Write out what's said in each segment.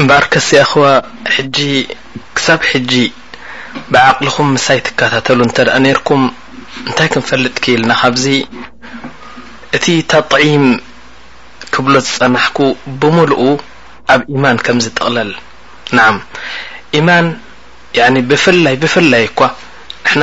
እምበኣርከስ የኣኽዋ ሕጂ ክሳብ ሕጂ ብዓቕልኹም ምሳይ ትከታተሉ እንተ ኔርኩም እንታይ ክንፈልጥ ክኢልና ካብዚ እቲ ተጥዒም ክብሎ ዝጸናሕኩ ብምሉኡ ኣብ ኢማን ከም ዝጥቕለል ነዓም ኢማን ያኒ ብፍላይ ብፍላይ እኳ ንሕና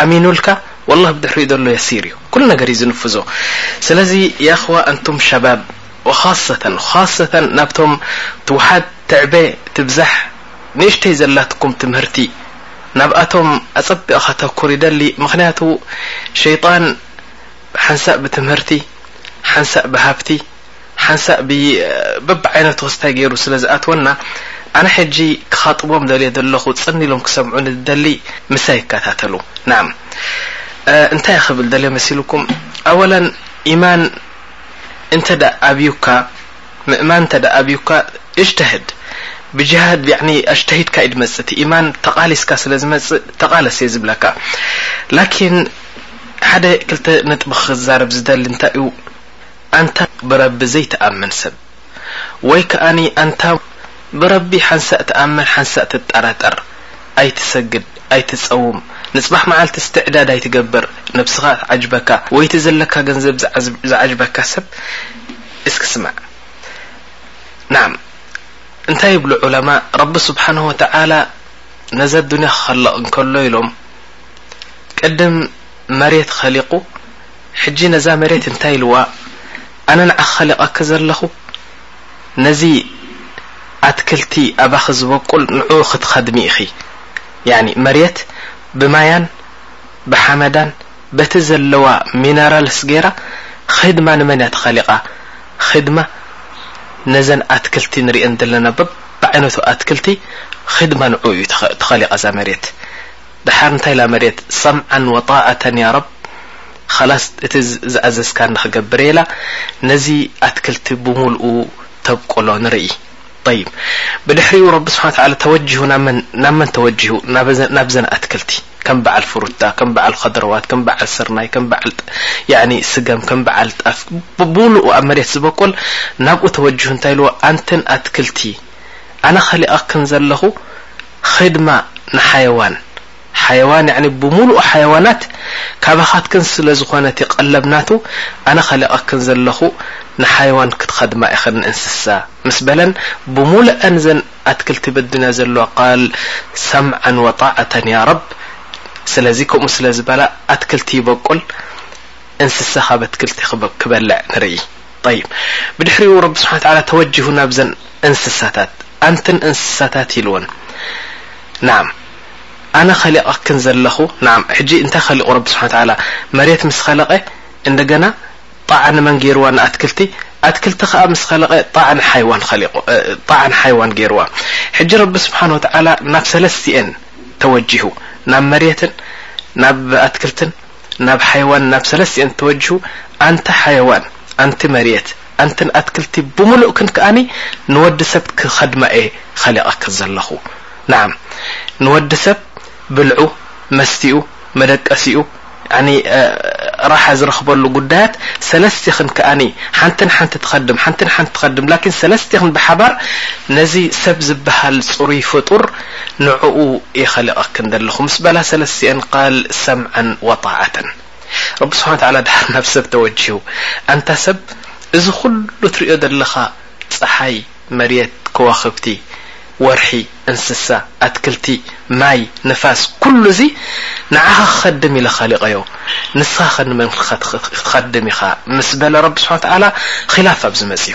ኣሚኑልካ ዋላህ ብድሕሪኡ ዘሎ የሲር እዩ ኩሉ ነገር እዩ ዝንፍዞ ስለዚ ያኣኽዋ ኣንቱም ሸባብ ወኻሰተን ኻሰተን ናብቶም ትውሓድ ትዕበ ትብዛሕ ንእሽተይ ዘላትኩም ትምህርቲ ናብኣቶም ኣጸቢቐ ከተኩር ይደሊ ምኽንያቱ ሸይጣን ሓንሳእ ብትምህርቲ ሓንሳእ ብሃብቲ ሓንሳእ በብዓይነቱ ክስታይ ገይሩ ስለ ዝኣትወና ኣነ ሕጂ ክኻጥቦም ደልየ ዘለኹ ጽን ኢሎም ክሰምዑኒ ዝደሊ ምሳይ ይከታተሉ ናም እንታይ ክብል ደልየ መሲልኩም ኣወለን ኢማን እንተ ኣብዩካ ምእማን እንተ ኣብዩካ እጅተህድ ብጅሃድ ያኒ ኣጅተሂድካ እዩ ድመጽእ እቲ ኢማን ተቓሊስካ ስለ ዝመጽእ ተቓለስ እየ ዝብለካ ላኪን ሓደ ክልተ ነጥቢ ክዛረብ ዝደሊ እንታይ እዩ ኣንታ ብረቢ ዘይትኣምን ሰብ ወይ ከኣ ኣንታ ብረቢ ሓንሳእ ትኣምን ሓንሳእ ትጠራጠር ኣይትሰግድ ኣይትጸውም ንጽባሕ መዓልቲ ስትዕዳድ ኣይትገብር ነብስኻ ትዓጅበካ ወይ እቲ ዘለካ ገንዘብ ዝዓጅበካ ሰብ እስኪ ስማዕ ናዓም እንታይ ይብሉ ዑለማእ ረቢ ስብሓነሁ ወተዓላ ነዛ ዱንያ ክኸልቕ እንከሎ ኢሎም ቅድም መሬት ኸሊቑ ሕጂ ነዛ መሬት እንታይ ኢልዋ ኣነ ንዓኺ ኸሊቐኪ ዘለኹ ነዚ ኣትክልቲ ኣባኺ ዝበቁል ንዕኡ ኽትኸድሚ ኢኺ ያኒ መሬት ብማያን ብሓመዳን በቲ ዘለዋ ሚነራልስ ገይራ ኺድማ ንመን እያ ተኸሊቓ ኺድማ ነዘን ኣትክልቲ ንሪኤን ዘለና በብዓይነቱ ኣትክልቲ ኺድማ ንዕኡ እዩ ተኸሊቓ እዛ መሬት ደሓር እንታይ ኢላ መሬት ሰምዓን ወጣኣተን ያረብ ኸላስ እቲ ዝኣዘዝካኒ ክገብር እየ ኢላ ነዚ ኣትክልቲ ብሙሉኡ ተብቁሎ ንርኢ ጠይብ ብድሕሪኡ ረቢ ስብሓን ወተዓላ ተወጂሁ ናብ መን ናብ መን ተወጂሁ ናብዘን ኣትክልቲ ከም በዓል ፍሩታ ከም በዓል ኸድረዋት ከም በዓል ስርናይ ከም በዓል ያኒ ስገም ከም በዓል ጣፍ ብሙሉኡ ኣብ መሬት ዝበቁል ናብኡ ተወጂሁ እንታይ ኢልዎ ኣንትን ኣትክልቲ ኣነ ኸሊቐክን ዘለኹ ኽድማ ንሓየዋን ሓየዋን ያኒ ብሙሉኡ ሓየዋናት ካባኻትክን ስለ ዝኾነት እየ ቀለብ ናቱ ኣነ ኸሊቐክን ዘለኹ ንሓየዋን ክትኸድማ ኢኽን ንእንስሳ ምስ በለን ብሙሉኣን እዘን ኣትክልቲ በዱንያ ዘለዋ ቃል ሰምዐን ወጣዐተን ያረብ ስለዚ ከምኡ ስለ ዝበላ ኣትክልቲ ይበቁል እንስሳ ካብ ኣትክልቲ ክበልዕ ንርኢ። ጠይብ ብድሕሪኡ ረቢ ስብሓን ወተዓላ ተወጂሁ ናብዘን እንስሳታት ኣንትን እንስሳታት ኢልወን ናዓም ኣነ ኸሊቐክን ዘለኹ ናዓም ሕጂ እንታይ ኸሊቑ ረቢ ስብሓን ወተዓላ መሬት ምስ ኸለቐ እንደገና ጣዓ ንመን ገይርዋ ንኣትክልቲ ኣትክልቲ ከኣ ምስ ኸለቐ ጣዓ ንሓይዋን ኸሊቑ ጣዓ ንሓይዋን ገይርዋ ሕጂ ረቢ ስብሓን ወተዓላ ናብ ሰለስቲኤን ተወጂሁ ናብ መሬትን ናብ ኣትክልትን ናብ ሓይዋን ናብ ሰለስቲኤን ተወጅሁ ኣንቲ ሓይዋን ኣንቲ መርየት ኣንትን ኣትክልቲ ብምሉእክን ከኣኒ ንወዲ ሰብ ክኸድማ እየ ኸሊቐክን ዘለኹ ነዓም ንወዲ ሰብ ብልዑ መስትኡ መደቀሲኡ ያኒ ራሓ ዝረኽበሉ ጉዳያት ሰለስቲኽን ከኣኒ ሓንቲ ንሓንቲ ትኸድም ሓንቲ ንሓንቲ ትኸድም ላኪን ሰለስቲኽን ብሓባር ነዚ ሰብ ዝበሃል ጽሩይ ፍጡር ንዕኡ እየ ኸልቐክን ዘለኹ ምስ በላ ሰለስቲኤን ቃል ሰምዐን ወጣዓተን። ረቢ ስብሓን ወተዓላ ደሓር ናብ ሰብ ተወጂሁ ኣንታ ሰብ እዚ ኹሉ ትርእዮ ዘለኻ ፀሓይ መርየት ከዋኽብቲ ወርሒ እንስሳ ኣትክልቲ ማይ ንፋስ ኩሉ እዚ ንዓኻ ክኸድም ኢለ ኸሊቐዮ ንስኻኸ ንመን ክትኸድም ኢኻ ምስ በለ ረቢ ስብሓን ወተዓላ ኺላፍ ኣብዚ መፅዩ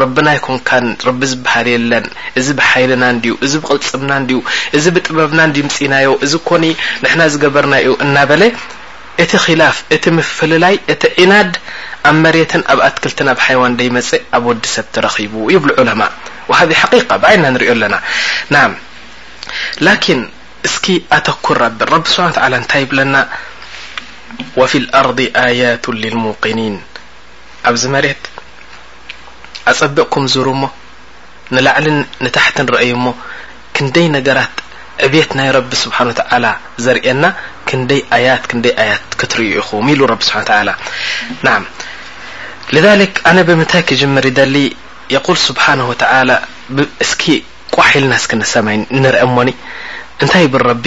ረብና ኣይኮንካን ረቢ ዝብሃል የለን እዚ ብሓይልና እንድዩ እዚ ብቅልጽምና እንድዩ እዚ ብጥበብና እንድዩ ምጺናዮ እዚ እኮኒ ንሕና ዝገበርናዮ እዩ እናበለ እቲ ኺላፍ እቲ ምፍልላይ እቲ ዒናድ ኣብ መሬትን ኣብ ኣትክልትን ኣብ ሓይዋን ደይመጸ ኣብ ወዲ ሰብ ተረኺቡ ይብሉ ዑለማ ወሃዚ ሓቂቃ ብዓይንና ንሪኦ ኣለና ናም ላኪን እስኪ ኣተኩር ኣብል ረቢ ስብሓን ተዓላ እንታይ ይብለና ወፊ ልኣርዲ ኣያቱ ልልሙቂኒን ኣብዚ መሬት ኣጸቢቕኩም ዙሩ እሞ ንላዕልን ንታሕትን ረኣዩ እሞ ክንደይ ነገራት ዕብየት ናይ ረቢ ስብሓን ወተዓላ ዘርእየና ክንደይ ኣያት ክንደይ ኣያት ክትርእዩ ኢኹም ኢሉ ረቢ ስብሓን ወተዓላ ናም ልዛሊክ ኣነ ብምንታይ ክጅምር ይደሊ የቁል ስብሓን ወተዓላ እስኪ ቋሕ ኢልና እስኪ ንሰማይ ንርአ እሞኒ እንታይ ይብል ረቢ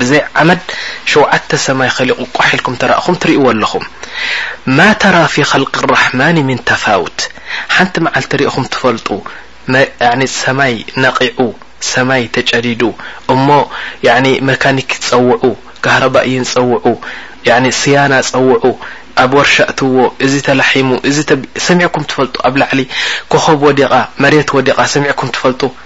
ብዘይ ዓመት ሸውዓተ ሰማይ ኸሊቁ ቋሕ ኢልኩም ተራእኹም ትሪእዎ ኣለኹም ማ ተራ ፊ ኸልቅ ራሕማኒ ሚን ተፋውት ሓንቲ መዓልቲ ሪእኹም ትፈልጡ ሰማይ ነቂዑ ሰማይ ተጨዲዱ እሞ መካኒክ ፀውዑ ካህረባእይን ፀውዑ ስያና ፀውዑ ኣብ ወርሻ እትውዎ እዚ ተላሒሙ እዚ ሰሚዕኩም ትፈልጡ ኣብ ላዕሊ ኮኾብ ወዲቃ መሬት ወዲቃ ሰሚዕኩም ትፈልጡ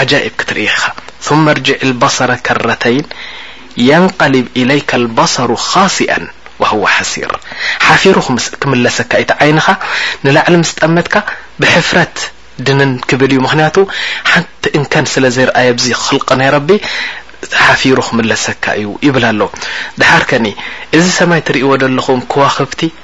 ዓጃኢብ ክትርኢ ኢኻ ثመ ርጅዕ ልበሰረ ከረተይን የንቀሊብ ኢለይከ ልበሰሩ ኻሲኣን ወሁወ ሓሲር ሓፊሩ ክምለሰካ እዩ እቲ ዓይንኻ ንላዕሊ ምስ ጠመትካ ብሕፍረት ድንን ክብል እዩ ምኽንያቱ ሓንቲ እንከን ስለ ዘይርኣየ ኣብዚ ኽልቂ ናይ ረቢ ሓፊሩ ክምለሰካ እዩ ይብል ኣሎ ደሓርከኒ እዚ ሰማይ ትርእይዎ ዘለኹም ክዋኽብቲ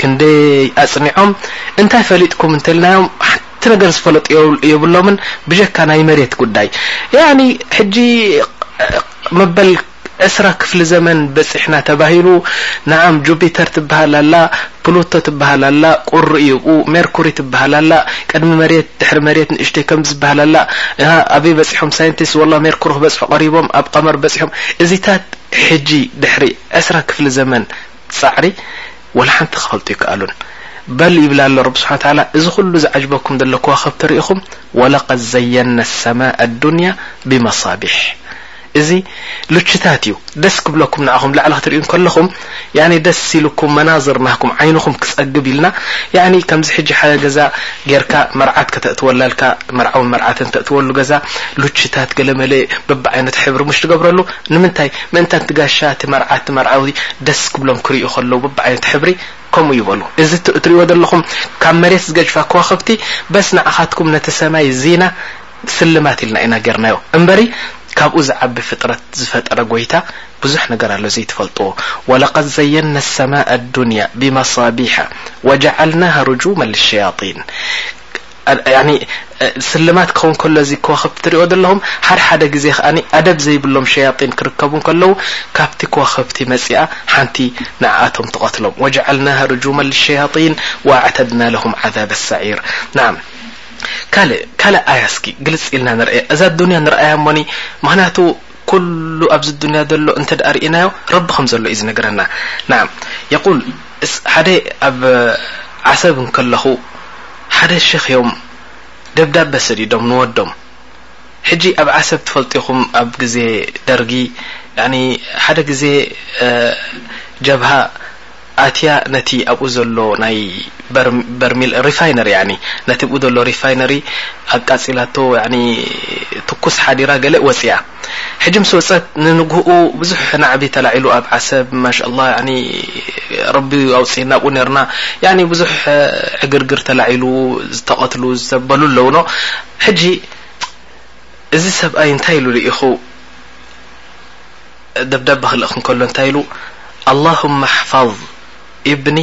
ክንደይ ኣጽኒዖም እንታይ ፈሊጥኩም እንተልናዮም ሓንቲ ነገር ዝፈለጡ የብሎምን ብጀካ ናይ መሬት ጉዳይ ያኒ ሕጂ መበል ዕስራ ክፍሊ ዘመን በፂሕና ተባሂሉ ንኣም ጁፒተር ትበሃል ኣላ ፕሉቶ ትበሃል ኣላ ቁሪ እዩ ብኡ ሜርኩሪ ትበሃል ኣላ ቅድሚ መሬት ድሕሪ መሬት ንእሽተይ ከም ዝበሃል ኣላ ኣበይ በፂሖም ሳይንቲስት ወላ ሜርኩሪ ክበፅሑ ቀሪቦም ኣብ ቀመር በፂሖም እዚታት ሕጂ ድሕሪ ዕስራ ክፍሊ ዘመን ጻዕሪ ወላ ሓንቲ ክፈልጡ ኣይከኣሉን። በል ይብል ኣሎ ረቢ ስብሓን ወተዓላ እዚ ኩሉ ዝዓጅበኩም ዘሎ ከዋኽብቲ ርኢኹም ወለቀድ ዘየና ኣሰማእ ኣዱንያ ብመሳቢሕ እዚ ሉችታት እዩ ደስ ክብለኩም ንዓኹም ላዕሊ ክትርእዩ ከለኹም ያኒ ደስ ኢልኩም መናዝር ናህኩም ዓይንኹም ክጸግብ ኢልና ያኒ ከምዚ ሕጂ ሓደ ገዛ ጌርካ መርዓት ከተእትወላልካ መርዓውን መርዓትን ተእትወሉ ገዛ ሉችታት ገለመለ በብዓይነት ሕብሪ ምሽ ትገብረሉ ንምንታይ ምእንታን እቲ ጋሻ እቲ መርዓ እቲ መርዓዊ ደስ ክብሎም ክርእዩ ከለዉ በብዓይነቱ ሕብሪ ከምኡ ይበሉ እዚ እትርእይዎ ዘለኹም ካብ መሬት ዝገጅፋ ከዋኽብቲ በስ ንዓኻትኩም ነቲ ሰማይ ዚና ስልማት ኢልና ኢና ጌርናዮ እምበሪ ካብኡ ዝዓቢ ፍጥረት ዝፈጠረ ጎይታ ብዙሕ ነገር ኣሎ ዘይትፈልጥዎ ወለቀድ ዘየና ኣሰማእ ኣዱንያ ቢመሳቢሐ ወጀዓልናሃ ሩጁመን ልሸያጢን ያኒ ስልማት ክኸውን ከሎ እዚ ኮዋኽብቲ ትሪኦ ዘለኹም ሓደ ሓደ ግዜ ከኣ ኣደብ ዘይብሎም ሸያጢን ክርከቡ ከለዉ ካብቲ ኮዋኽብቲ መጺኣ ሓንቲ ንዓኣቶም ትቐትሎም ወጀዐልናሃ ርጁመን ልሸያጢን ወኣዕተድና ለሁም ዓዛበ ሰዒር ናም ካልእ ካልእ ኣያ እስኪ ግልጽ ኢልና ንርኣያ እዛ ዱንያ ንርኣያ እሞኒ ምክንያቱ ኩሉ ኣብዚ ዱንያ ዘሎ እንተ ርኢናዮ ረቢ ከም ዘሎ እዩ ዝነግረና ናም የቁል እስ ሓደ ኣብ ዓሰብ እንከለኹ ሓደ ሸኽ ዮም ደብዳበ ሰዲዶም ንወዶም ሕጂ ኣብ ዓሰብ ትፈልጢኹም ኣብ ግዜ ደርጊ ያኒ ሓደ ግዜ ጀብሃ ኣትያ ነቲ ኣብኡ ዘሎ ናይ በርሚል ሪፋይነሪ ያኒ ነቲ ኣብኡ ዘሎ ሪፋይነሪ ኣቃጺላቶ ያኒ ትኩስ ሓዲራ ገለ ወጽያ ሕጂ ምስ ወጸት ንንግህኡ ብዙሕ ናዕቢ ተላዒሉ ኣብ ዓሰብ ማሻላህ ያኒ ረቢ ኣውጺእና ኣብኡ ኔርና ያኒ ብዙሕ ዕግርግር ተላዒሉ ዝተቀትሉ ዝተበሉ ኣለውኖ ሕጂ እዚ ሰብኣይ እንታይ ኢሉ ሪኢኹ ደብዳበ ክልእኽ እንከሎ እንታይ ኢሉ ኣላሁመ ኣሕፋዝ ኢብኒ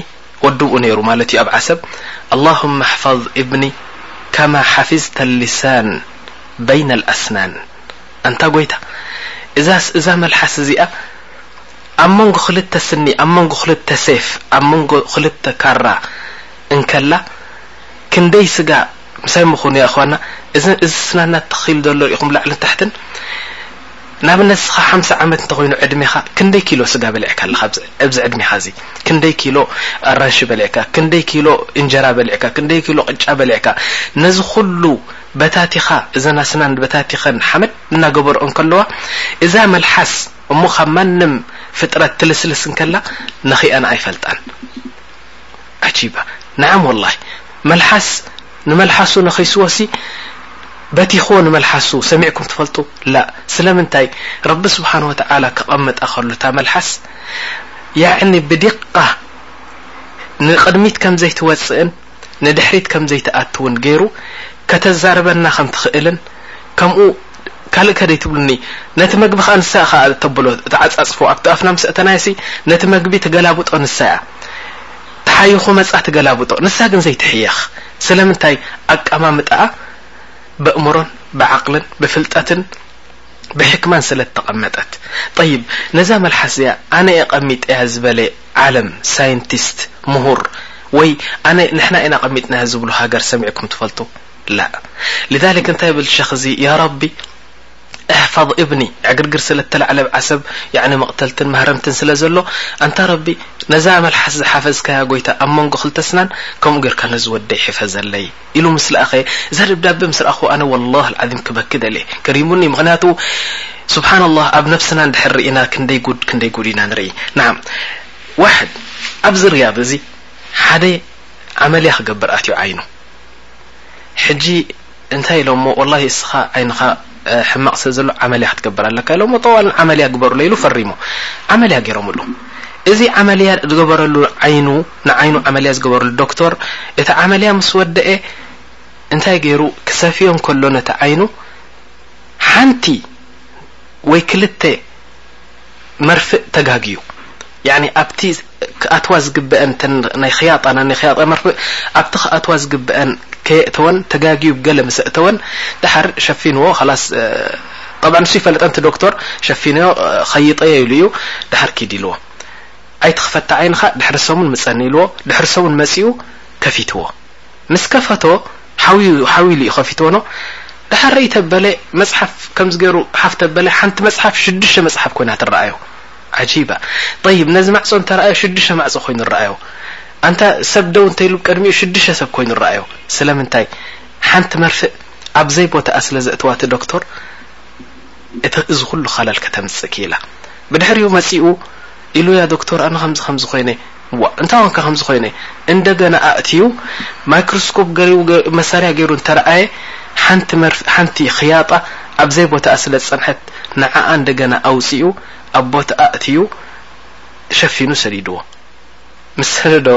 ወድብኡ ነይሩ ማለት እዩ ኣብ ዓሰብ ኣላሁመ ኣሕፋዝ ኢብኒ ከማ ሓፊዝተ ሊሳን በይነ ልኣስናን ኣንታ ጎይታ እዛስ እዛ መልሓስ እዚኣ ኣብ መንጎ ክልተ ስኒ ኣብ መንጎ ክልተ ሴፍ ኣብ መንጎ ክልተ ካራ እንከላ ክንደይ ስጋ ምሳይ ምኹን እያ እኽዋና እዚ እዚ ስናና ተኺሉ ዘሎ ርኢኹም ላዕልን ታሕትን ናብነት ስኻ ሓምሳ ዓመት እንተኾይኑ ዕድሜኻ ክንደይ ኪሎ ስጋ በሊዕካ ኣለኻ ኣብዚ ዕድሜኻ እዚ ክንደይ ኪሎ ኣራንሺ በሊዕካ ክንደይ ኪሎ እንጀራ በሊዕካ ክንደይ ኪሎ ቅጫ በሊዕካ ነዚ ኩሉ በታቲኻ እዘን ኣስናን በታቲኸን ሓመድ እናገበርኦ እንከለዋ እዛ መልሓስ እሞ ካብ ማንም ፍጥረት ትልስልስ እንከላ ነኺኣን ኣይፈልጣን ዓጂባ ነዓም ወላሂ መልሓስ ንመልሓሱ ነኺስዎሲ በቲኽዎ ንመልሓሱ ሰሚዕኩም ትፈልጡ ላእ ስለምንታይ ረቢ ስብሓን ወተዓላ ከቐምጣ ከሉ እታ መልሓስ ያዕኒ ብዲቃ ንቕድሚት ከም ዘይትወፅእን ንድሕሪት ከም ዘይትኣትውን ገይሩ ከተዛርበና ከም ትኽእልን ከምኡ ካልእ ከ ደይትብሉኒ ነቲ መግቢ ከኣ ንሳ ኢኻ ተብሎ ትዓጻጽፎ ኣብቲ ኣፍና ምስ ኣእተናዮሲ ነቲ መግቢ ትገላብጦ ንሳ እያ ተሓይኹ መጻ ትገላብጦ ንሳ ግን ዘይትሕየኽ ስለምንታይ ኣቀማምጣኣ በእምሮን ብዓቕልን ብፍልጠትን ብሕክማን ስለ እተቐመጠት ጠይብ ነዛ መልሓስ እዚኣ ኣነ እየ ቀሚጠያ ዝበለ ዓለም፣ ሳይንቲስት፣ ምሁር ወይ ኣነ ንሕና ኢና ኣቐሚጥናዮ ዝብሉ ሃገር ሰሚዕኩም ትፈልጡ? ላእ። لذلك እንታይ ይብል ሸኽ እዚ ያ ረቢ እሕፈዝ እብኒ ዕግርግር ስለ እተላዕለ ኣብ ዓሰብ ያዕኒ መቕተልትን ማህረምትን ስለ ዘሎ ኣንታ ረቢ ነዛ መልሓስ ዝሓፈዝካያ ጎይታ ኣብ መንጎ ክልተ ኣስናን ከምኡ ጌርካ ነዚ ወደይ ሕፈዘለይ ኢሉ ምስ ለኣኸ እዛ ደብዳበ ምስ ረኣኹ ኣነ ወላህ ኣልዓዚም ክበኪ ደልየ ገሪሙኒ ምኽንያቱ ሱብሓን ኣላህ ኣብ ነብስና እንድሕር ርኢና ክንደይ ጉድ ክንደይ ጉድ ኢና ንርኢ ናዓም ዋሕድ ኣብዚ ርያድ እዚ ሓደ ዓመልያ ክገብር ኣትዩ ዓይኑ ሕጂ እንታይ ኢሎሞ ወላሂ እስኻ ዓይንኻ ሕማቕ ስለ ዘሎ ዓመልያ ክትገብር ኣለካ ኢሎሞ ጠዋል ንዓመልያ ግበርሎ ኢሉ ፈሪሙ ዓመልያ ገይሮምሉ እዚ ዓመልያ ዝገበረሉ ዓይኑ ንዓይኑ ዓመልያ ዝገበረሉ ዶክቶር፣ እቲ ዓመልያ ምስ ወደኤ እንታይ ገይሩ ክሰፍዮ እንከሎ ነቲ ዓይኑ ሓንቲ ወይ ክልተ መርፍእ ተጋግዩ ያኒ ኣብቲ ክኣትዋ ዝግበኣን እተን ናይ ክያጣ ናይ ናይ ክያጣ መርፍእ ኣብቲ ክኣትዋ ዝግበኣን ከየእተወን ተጋግዩ ብገለ ምስ ኣእተወን ደሓር ሸፊንዎ ኸላስ ጠብዓ ንሱ ይፈልጠን እቲ ዶክቶር ሸፊንዮ ኸይጠዮ ኢሉ እዩ ደሓር ኪድ ኢልዎ ኣይትኽፈታ ዓይንኻ ድሕሪ ሰሙን ምጸኒ ኢልዎ ድሕሪ ሰሙን መጺኡ ከፊትዎ ምስ ከፈቶ ሓው ሓው ኢሉ እዩ ከፊትዎ ን ድሓረይ ተበለ መጽሓፍ ከምዚ ገሩ ሓፍ ተበለ ሓንቲ መጽሓፍ ሽዱሽተ መጽሓፍ ኮይና ትረኣዮ ዓጂባ ጠይብ ነዚ ማዕጾ እንተረኣዮ ሽዱሽተ ማዕጾ ኮይኑ ረኣዮ ኣንታ ሰብ ደው እንተ ኢሉ ቅድሚኡ ሽዱሽተ ሰብ ኮይኑ ረኣዮ ስለምንታይ ሓንቲ መርፍእ ኣብ ዘይቦታኣ ስለ ዘእተዋ እቲ ዶክቶር እታ እዚ ኩሉ ኻላል ከተምጽእ ኪኢላ ብድሕሪኡ መጺኡ ኢሉያ ዶክቶር ኣነ ከምዚ ከምዚ ኮይነ ዋእ እንታይ ኮንካ ከምዚ ኮይነ እንደገና ኣእትዩ ማይክሮስኮፕ ገሪቡ መሳርያ ገይሩ እንተርኣየ ሓንቲ መርፍ ሓንቲ ኽያጣ ኣብ ዘይ ቦታኣ ስለ ዝጸንሐት ንዓኣ እንደገና ኣውጺኡ ኣብ ቦታኣ ኣእትዩ ሸፊኑ ሰዲድዎ ምስሪ ዶ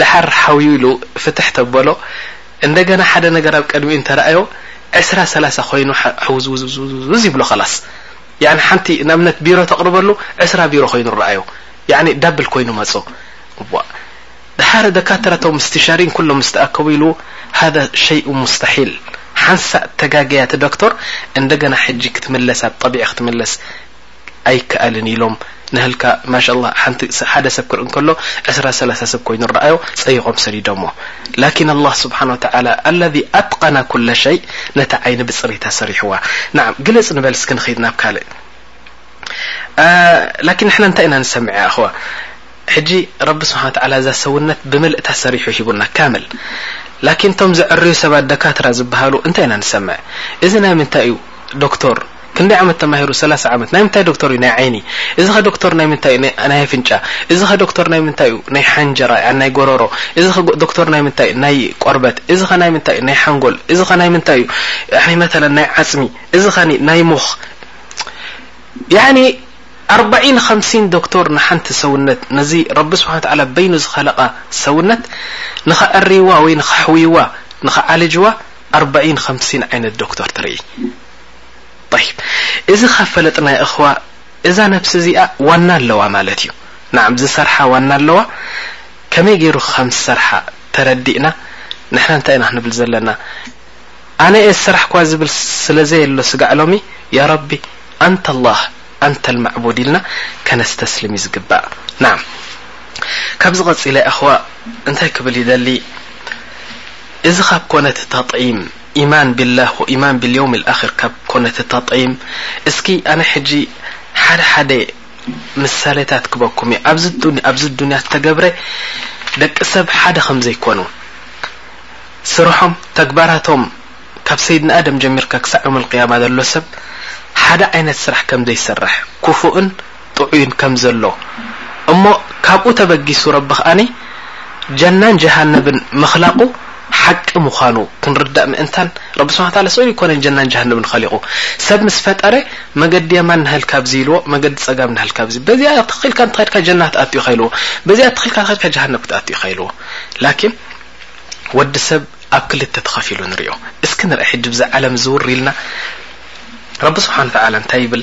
ደሓር ሓውዩ ኢሉ ፍትሕ ተበሎ እንደገና ሓደ ነገር ኣብ ቀድሚኡ እንተረኣዮ ዕስራ ሰላሳ ኮይኑ ሕውዝውዝውዝውዝ ይብሎ ከላስ ያኒ ሓንቲ ናብነት ቢሮ ተቅርበሉ ዕስራ ቢሮ ኮይኑ ረኣዮ ያኒ ዳብል ኮይኑ መጾ ዋእ ደሓር ደካትራ ቶም ምስትሻሪን ኩሎም ምስተኣከቡ ኢሉ ሃذ ሸይኡ ሙስተሒል ሓንሳእ ተጋገያ እቲ ዶክተር እንደገና ሕጂ ክትምለስ ኣብ ጠቢዒ ክትምለስ ኣይከኣልን ኢሎም ንሀልካ ማሻላህ ሓንቲ ሓደ ሰብ ክርኢ እንከሎ ዕስራ ሰላሳ ሰብ ኮይኑ ረኣዮ ጸይቆም ሰዲዶሞ ላኪን ኣላህ ስብሓን ወተዓላ ኣለዚ ኣትቀነ ኩለ ሸይ ነታ ዓይኒ ብጽሪታ ሰሪሕዋ ናዓም ግልጽ ንበል እስኪ ንኺድ ናብ ካልእ ላኪን ንሕና እንታይ ኢና ንሰምዕ ኣኸዋ ሕጂ ረቢ ስብሓን ወተዓላ እዛ ሰውነት ብምልእታ ሰሪሑ ሂቡና ካምል ላኪን እቶም ዘዕርዩ ሰባት ደካትራ ዝበሃሉ እንታይ ኢና ንሰምዕ እዚ ናይ ምንታይ እዩ ዶክቶር ክንደይ ዓመት ተማሂሩ ሰላሳ ዓመት ናይ ምንታይ ዶክቶር እዩ ናይ ዓይኒ እዚ ከ ዶክቶር ናይ ምንታይ እዩ ናይ ኣፍንጫ እዚ ከ ዶክቶር ናይ ምንታይ እዩ ናይ ሓንጀራ ያኒ ናይ ጎሮሮ እዚ ከ ዶክቶር ናይ ምንታይ ናይ ቆርበት እዚ ከ ናይ ምንታይ እዩ ናይ ሓንጎል እዚ ከ ናይ ምንታይ እዩ ያኒ መተለን ናይ ዓጽሚ እዚ ከ ናይ ሙኽ ያኒ ኣርባዒን ኸምሲን ዶክቶር ንሓንቲ ሰውነት ነዚ ረቢ ስብሓን ወተዓላ በይኑ ዝኸለቃ ሰውነት ንኸዐርይዋ ወይ ንኸሕውይዋ ንኸዓልጅዋ ኣርባኢን ኸምሲን ዓይነት ዶክቶር ትርኢ ጠይብ እዚ ካብ ፈለጥና የእኽዋ እዛ ነብሲ እዚኣ ዋና ኣለዋ ማለት እዩ ናዓም ዝሰርሓ ዋና ኣለዋ ከመይ ገይሩ ኸም ዝሰርሓ ተረዲእና ንሕና እንታይ ኢና ክንብል ዘለና ኣነ እየ ዝሰራሕክዋ ዝብል ስለ ዘየሎ ስጋዕ ሎሚ ያ ረቢ ኣንተ ኣላህ ኣንተ ልማዕቡድ ኢልና ከነስተስልም እዩ ዝግባእ ናዓም ካብዚ ቐፂለ እኽዋ እንታይ ክብል ይደሊ እዚ ካብ ኮነት ታጥዒም ኢማን ቢላህ ወኢማን ቢልየውሚል ኣኺር ካብ ኮነት ታጥዒም እስኪ ኣነ ሕጂ ሓደ ሓደ ምሳሌታት ክበኩም እየ ኣብዚ ዱንያ ኣብዚ ዱንያ ዝተገብረ ደቂ ሰብ ሓደ ከምዘይ ኮኑ ስርሖም ተግባራቶም ካብ ሰይድና ኣደም ጀሚርካ ክሳዕ የውመል ቂያማ ዘሎ ሰብ ሓደ ዓይነት ስራሕ ከምዘይ ሰርሕ ኩፉእን ጥዑይን ከም ዘሎ እሞ ካብኡ ተበጊሱ ረቢ ከኣ ጀናን ጀሃነብን ምኽላቁ ሓቂ ምዃኑ ክንርዳእ ምእንታን ረቢ ስብሓን ወተዓላ ስእሉ ኣይኮነን ጀናን ጀሃነብን ኸሊቁ ሰብ ምስ ፈጠረ መገዲ የማን ንሀልካ ኣብዚ ኢልዎ መገዲ ጸጋም ንሀልካ ኣብዚ በዚኣ ተኺልካ እንተኸድካ ጀና ክትኣቱ ኢኻ ኢልዎ በዚኣ ተኺልካ ተኸድካ ጀሃነብ ክትኣቱ ኢኻ ኢልዎ ላኪን ወዲ ሰብ ኣብ ክልተ ተኸፊሉ ንሪኦ እስኪ ንርአ ሕጂ ብዛ ዓለም ዝውር ኢልና ረቢ ስብሓን ወተዓላ እንታይ ይብል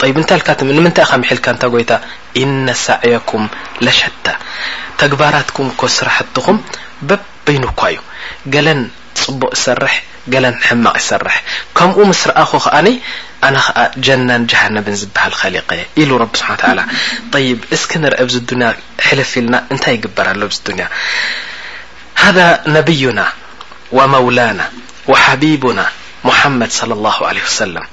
ጠይብ እንታይ ኢልካ ትም ንምንታይ ኢኻ ምሒልካ እንታ ጎይታ ኢነ ሳዕየኩም ለሸታ ተግባራትኩም እኮ ስራሕትኹም በበይኑ እኳ እዩ ገለን ጽቡቅ ይሰርሕ ገለን ሕማቅ ይሰርሕ ከምኡ ምስ ረኣኹ ከኣ ኣነ ከኣ ጀናን ጀሃነብን ዝበሃል ኸሊቀ ኢሉ ረቢ ስብሓን ወተዓላ ጠይብ እስኪ ንርእ ኣብዚ ዱንያ ሕልፍ ኢልና እንታይ ይግበር ኣሎ ኣብዚ ዱንያ ሃዛ ነብዩና ወመውላና ወሓቢቡና ሙሓመድ ሰለላሁ ዓለይሂ ወሰለም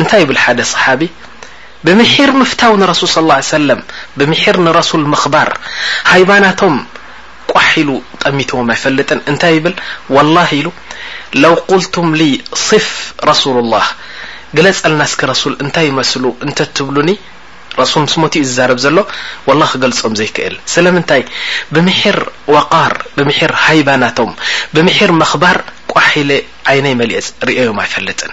እንታይ ይብል ሓደ ሰሓቢ ብምሒር ምፍታው ንረሱል ሰለላሁ ዓለይሂ ወሰለም ብምሒር ንረሱል ምኽባር ሃይባናቶም ቋሕ ኢሉ ጠሚትዎም ኣይፈልጥን እንታይ ይብል ወላሂ ኢሉ ለው ቁልቱም ሊ ስፍ ረሱሉላህ ግለጸልና እስኪ ረሱል እንታይ ይመስሉ እንተትብሉኒ ረሱል ምስ ሞት እዩ ዝዛረብ ዘሎ ወላሂ ክገልጾም ዘይክእል ስለምንታይ ብምሒር ወቃር ብምሒር ሃይባናቶም ብምሒር ምኽባር ቋሕ ኢለ ዓይነይ መሊኤ ርእየዮም ኣይፈልጥን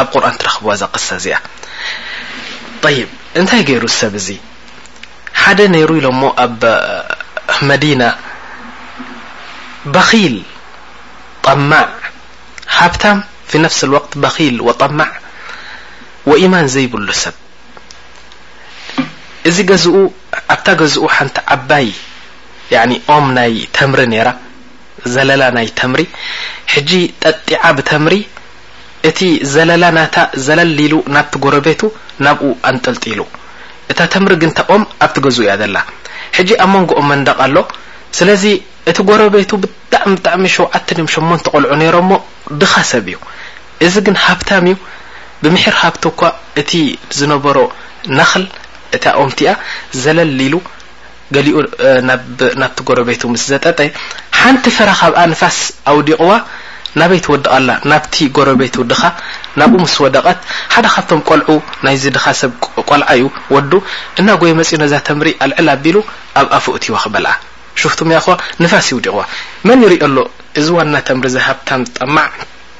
ኣብ ቁርኣን ትረኽብዋ እዛ ቅሳ እዚኣ። ጠይብ እንታይ ገይሩ እዚ ሰብ እዚ ሓደ ነይሩ ኢሎሞ ኣብ መዲና በኺል ጠማዕ ሃብታም ፊ ነፍሲ ልወቅት በኺል ወጠማዕ ወኢማን ዘይብሉ ሰብ እዚ ገዝኡ ኣብታ ገዝኡ ሓንቲ ዓባይ ያኒ ኦም ናይ ተምሪ ነይራ ዘለላ ናይ ተምሪ ሕጂ ጠጢዓ ብተምሪ እቲ ዘለላ ናታ ዘለል ኢሉ ናብቲ ጎረቤቱ ናብኡ ኣንጠልጢሉ። እታ ተምሪ ግን ተቆም ኣብቲ ገዝኡ እያ ዘላ። ሕጂ ኣብ መንጎኦም መንደቅ ኣሎ። ስለዚ እቲ ጎረቤቱ ብጣዕሚ ብጣዕሚ ሸውዓተ ድዮም ሸሞንተ ቆልዑ ነይሮሞ ድኻ ሰብ እዩ። እዚ ግን ሃብታም እዩ ብምሒር ሃብቱ እኳ እቲ ዝነበሮ ነኽል እታ ኦምቲኣ ዘለል ኢሉ ገሊኡ ናብ ናብቲ ጎረቤቱ ምስ ዘጠጠ፣ ሓንቲ ፍረ ካብኣ ንፋስ ኣውዲቕዋ ናበይ ትወድቕ ኣላ? ናብቲ ጎረቤቱ ድኻ። ናብኡ ምስ ወደቐት፣ ሓደ ካብቶም ቆልዑ ናይዚ ድኻ ሰብ ቆልዓ'ዩ፣ ወዱ እናጎየ መጺኡ ነዛ ተምሪ ኣልዕል ኣቢሉ ኣብ ኣፉ እትይዋ ክበልዓ። ሹፍቱም ያ'ዃ ንፋስ ይውዲቕዋ። መን ይሪኦ ኣሎ እዚ ዋና ተምሪ እዚ ሃብታም ጠማዕ።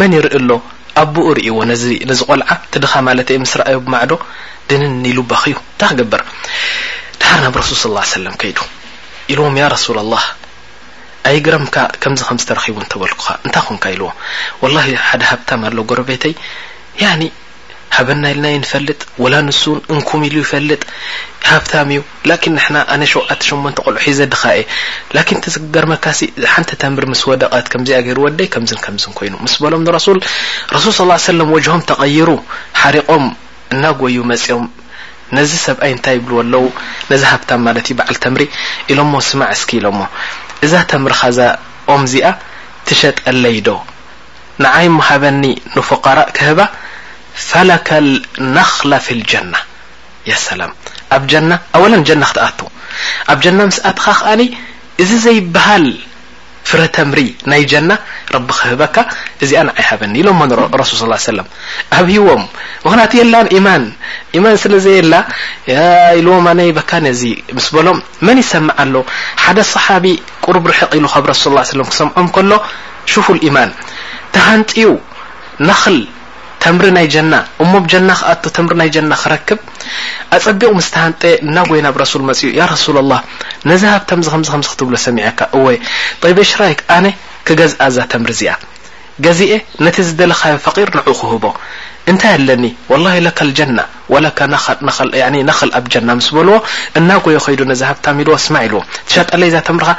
መን ይርኢ ኣሎ ኣቡኡ ሪኢዎ ነዚ ነዚ ቆልዓ እቲ ድኻ ማለተይ ምስ ረኣዮ ብማዕዶ ድንን ኢሉ በኽዩ እንታይ ክገብር ድሓር ናብ ረሱል ሰለላሁ ዓለይሂ ወሰለም ከይዱ ኢልዎም ያ ረሱለላህ ኣይግረምካ ከምዚ ከም ዝተረኺቡ እንተበልኩኻ እንታይ ኮንካ ኢልዎ ወላሂ ሓደ ሃብታም ኣሎ ጎረቤተይ ያኒ ሃበና ኢልና ኣይንፈልጥ ወላ ንሱ ውን እንኩም ኢሉ ይፈልጥ ሃብታም እዩ ላኪን ንሕና ኣነ ሸውዓተ ሸሞንተ ቆልዑ ሒዘ ድኻ እየ ላኪን እቲ ዝገርመካሲ ሓንቲ ተምሪ ምስ ወደቀት ከምዚኣ ገይሩ ወደይ ከምዝን ከምዝን ኮይኑ ምስ በሎም ንረሱል ረሱል ሰለላሁ ዐለይሂ ወሰለም ወጅሆም ተቀይሩ ሓሪቆም እናጎዩ መጽዮም ነዚ ሰብኣይ እንታይ ይብልዎ ኣለው ነዚ ሃብታም ማለት እዩ በዓል ተምሪ ኢሎሞ ስማዕ እስኪ ኢሎሞ እዛ ተምርኻ እዛ ኦም እዚኣ ትሸጠለይ ዶ ንዓይ እሞ ሃበኒ ንፉቀራእ ክህባ ፈለከ ነክለ ፊ ልጀና ያ ሰላም ኣብ ጀና ኣወለን ጀና ክትኣቱ ኣብ ጀና ምስ ኣትኻ ከኣ እዚ ዘይበሃል ፍረ ተምሪ ናይ ጀና ረቢ ክህበካ እዚኣ ንዓይ ሃበኒ ኢሎሞ ንረሱል ሰለላሁ ዐለይሂ ወሰለም ኣብሂዎም ምክንያቱ የላን ኢማን ኢማን ስለ ዘየላ ኢልዎም ኣነ ይበካ ነዚ ምስ በሎም መን ይሰምዕ ኣሎ ሓደ ሰሓቢ ቁሩብ ርሕቅ ኢሉ ካብ ረሱል ላ ሰለም ክሰምዖም ከሎ ሹፉ ልኢማን ተሃንጥዩ ነኽል ተምሪ ናይ ጀና እሞ ብ ጀና ክኣቱ ተምሪ ናይ ጀና ክረክብ ኣጸቢቑ ምስ ተሃንጠ እናጎይ ናብ ረሱል መጺኡ ያ ረሱላ ላህ ነዚ ሃብታም እዚ ከምዚ ከምዚ ክትብሎ ሰሚዐካ እወ ጠይበ ሽራይክ ኣነ ክገዝኣ እዛ ተምሪ እዚኣ ገዚኤ ነቲ ዝደለኻዮ ፈቂር ንዑ ክህቦ እንታይ ኣለኒ ወላሂ ለከ ኣልጀና ወለከ ነኸል ነኸል ያኒ ነኸል ኣብ ጀና ምስ በልዎ እናጎየ ከይዱ ነዚ ሃብታም ኢልዎ ስማዕ ኢልዎ ትሸጠለይ እዛ ተምርኻ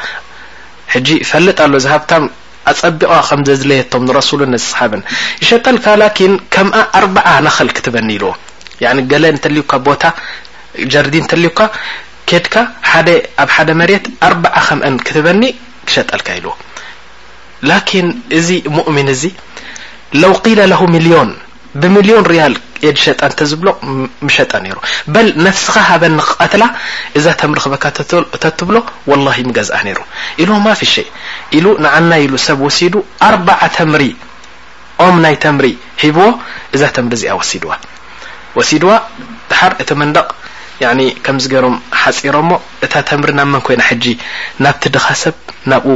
ሕጂ ይፈልጥ ኣሎ እዚ ሃብታም ኣጸቢቓ ከም ዘዝለየቶም ንረሱልን ነስሓብን ይሸጠልካ ላኪን ከምኣ ኣርብዓ ነኸል ክትበኒ ኢልዎ ያኒ ገለ እንተልዩካ ቦታ ጀርዲን እንተልዩካ ኬድካ ሓደ ኣብ ሓደ መሬት ኣርብዓ ከምአን ክትበኒ ክሸጠልካ ኢልዎ ላኪን እዚ ሙእሚን እዚ ለው ቂለ ለሁ ሚልዮን ብሚልዮን ሪያል እየ ዝሸጣ እንተዝብሎ ምሸጣ ነይሩ በል ነፍስኻ ሃበኒ ክቐትላ እዛ ተምሪ ክበካ ተትብሎ ወላሂ ምገዝኣ ነይሩ ኢሉ ማፊ ሸይ ኢሉ ንዓና ኢሉ ሰብ ወሲዱ ኣርባዓ ተምሪ ኦም ናይ ተምሪ ሂብዎ እዛ ተምሪ እዚኣ ወሲድዋ ወሲድዋ ድሓር እቲ መንደቕ ከምዚ ገይሮም ሓፂሮሞ እታ ተምሪ ናብ መን ኮይና ሕጂ ናብቲ ድኻ ሰብ ናብኡ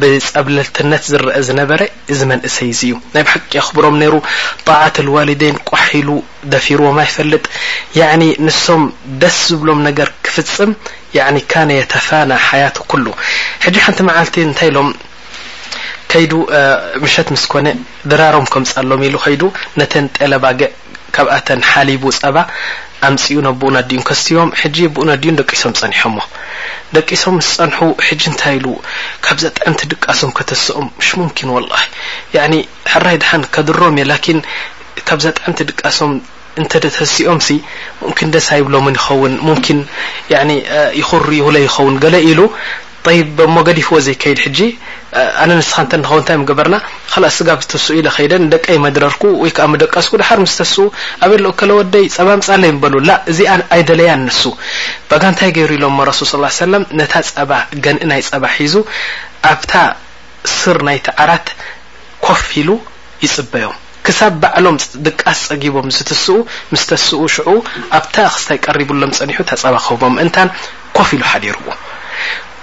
ብጸብለልትነት ዝረኣ ዝነበረ እዚ መንእሰይ እዚ እዩ ናይ ብሓቂ የኽብሮም ነይሩ ጣዓት ልዋሊደይን ቋሕ ኢሉ ደፊርዎም ኣይፈልጥ ያዕኒ ንሶም ደስ ዝብሎም ነገር ክፍጽም ያዕኒ ካነ የተፋና ሓያቱ ኩሉ ሕጂ ሓንቲ መዓልቲ እንታይ ኢሎም ከይዱ ምሸት ምስ ኮነ ድራሮም ከምጻሎም ኢሉ ከይዱ ነተን ጤል ኣባግዕ ካብኣተን ሓሊቡ ጸባ ኣምጺኡ ነቦኡን ኣዲኡን ከስትዮም ሕጂ ኣቦኡን ኣዲኡን ደቂሶም ጸኒሖሞ ደቂሶም ምስ ጸንሑ ሕጂ እንታይ ኢሉ ካብዛ ጥዕምቲ ድቃሶም ከተስኦም ምሽ ሙምኪን ወላሂ ያኒ ሕራይ ድሓን ከድሮም እየ ላኪን ካብዛ ጥዕምቲ ድቃሶም እንተ ተሲኦምሲ ሙምኪን ደስ ኣይብሎምን ይኸውን ሙምኪን ያኒ ይኹርዩ ሁለ ይኸውን ገለ ኢሉ ጠይብ እሞ ገዲፍዎ ዘይከይድ ሕጂ ኣነ ንስኻ እንተ ንኸውን እንታይ ምገበርና ኸላስ ስጋብ ዝተስኡ ኢለ ከይደ ንደቀይ መድረርኩ ወይ ከኣ ምደቀስኩ ደሓር ምስ ተስኡ ኣበይ ኣሎ እከለ ወደይ ጸባ ኣምጻለይ ምበሉ ላእ እዚኣ ኣይደለያን ንሱ ባጋ እንታይ ገይሩ ኢሎሞ ረሱል ሰለላሁ ዐለይሂ ወሰለም ነታ ጸባ ገንኢ ናይ ጸባ ሒዙ ኣብታ ስር ናይቲ ዓራት ኮፍ ኢሉ ይጽበዮም ክሳብ ባዕሎም ድቃስ ጸጊቦም ዝትስኡ ምስ ተስኡ ሽዑ ኣብታ ኣክስታይ ቀሪቡሎም ጸኒሑ እታ ጸባ ክህቦም ምእንታን ኮፍ ኢሉ ሓዲሩዎ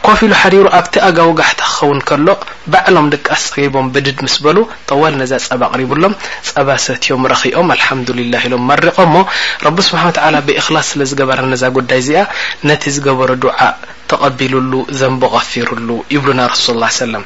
ኮፍ ኢሉ ሓዲሩ ኣብቲ ኣጋውጋሕታ ክኸውን ከሎ ባዕሎም ድቃስ ጸጊቦም ብድድ ምስ በሉ ጠዋል ነዛ ጸባ ኣቕሪቡሎም ጸባ ሰትዮም ረኺኦም ኣልሓምዱሊላህ ኢሎም መሪቖሞ ረቢ ስብሓን ወተዓላ ብእኽላስ ስለ ዝገበራ ነዛ ጉዳይ እዚኣ ነቲ ዝገበሮ ዱዓ ተቐቢሉሉ ዘንቡ ቐፊሩሉ ይብሉና ረሱል ሰለም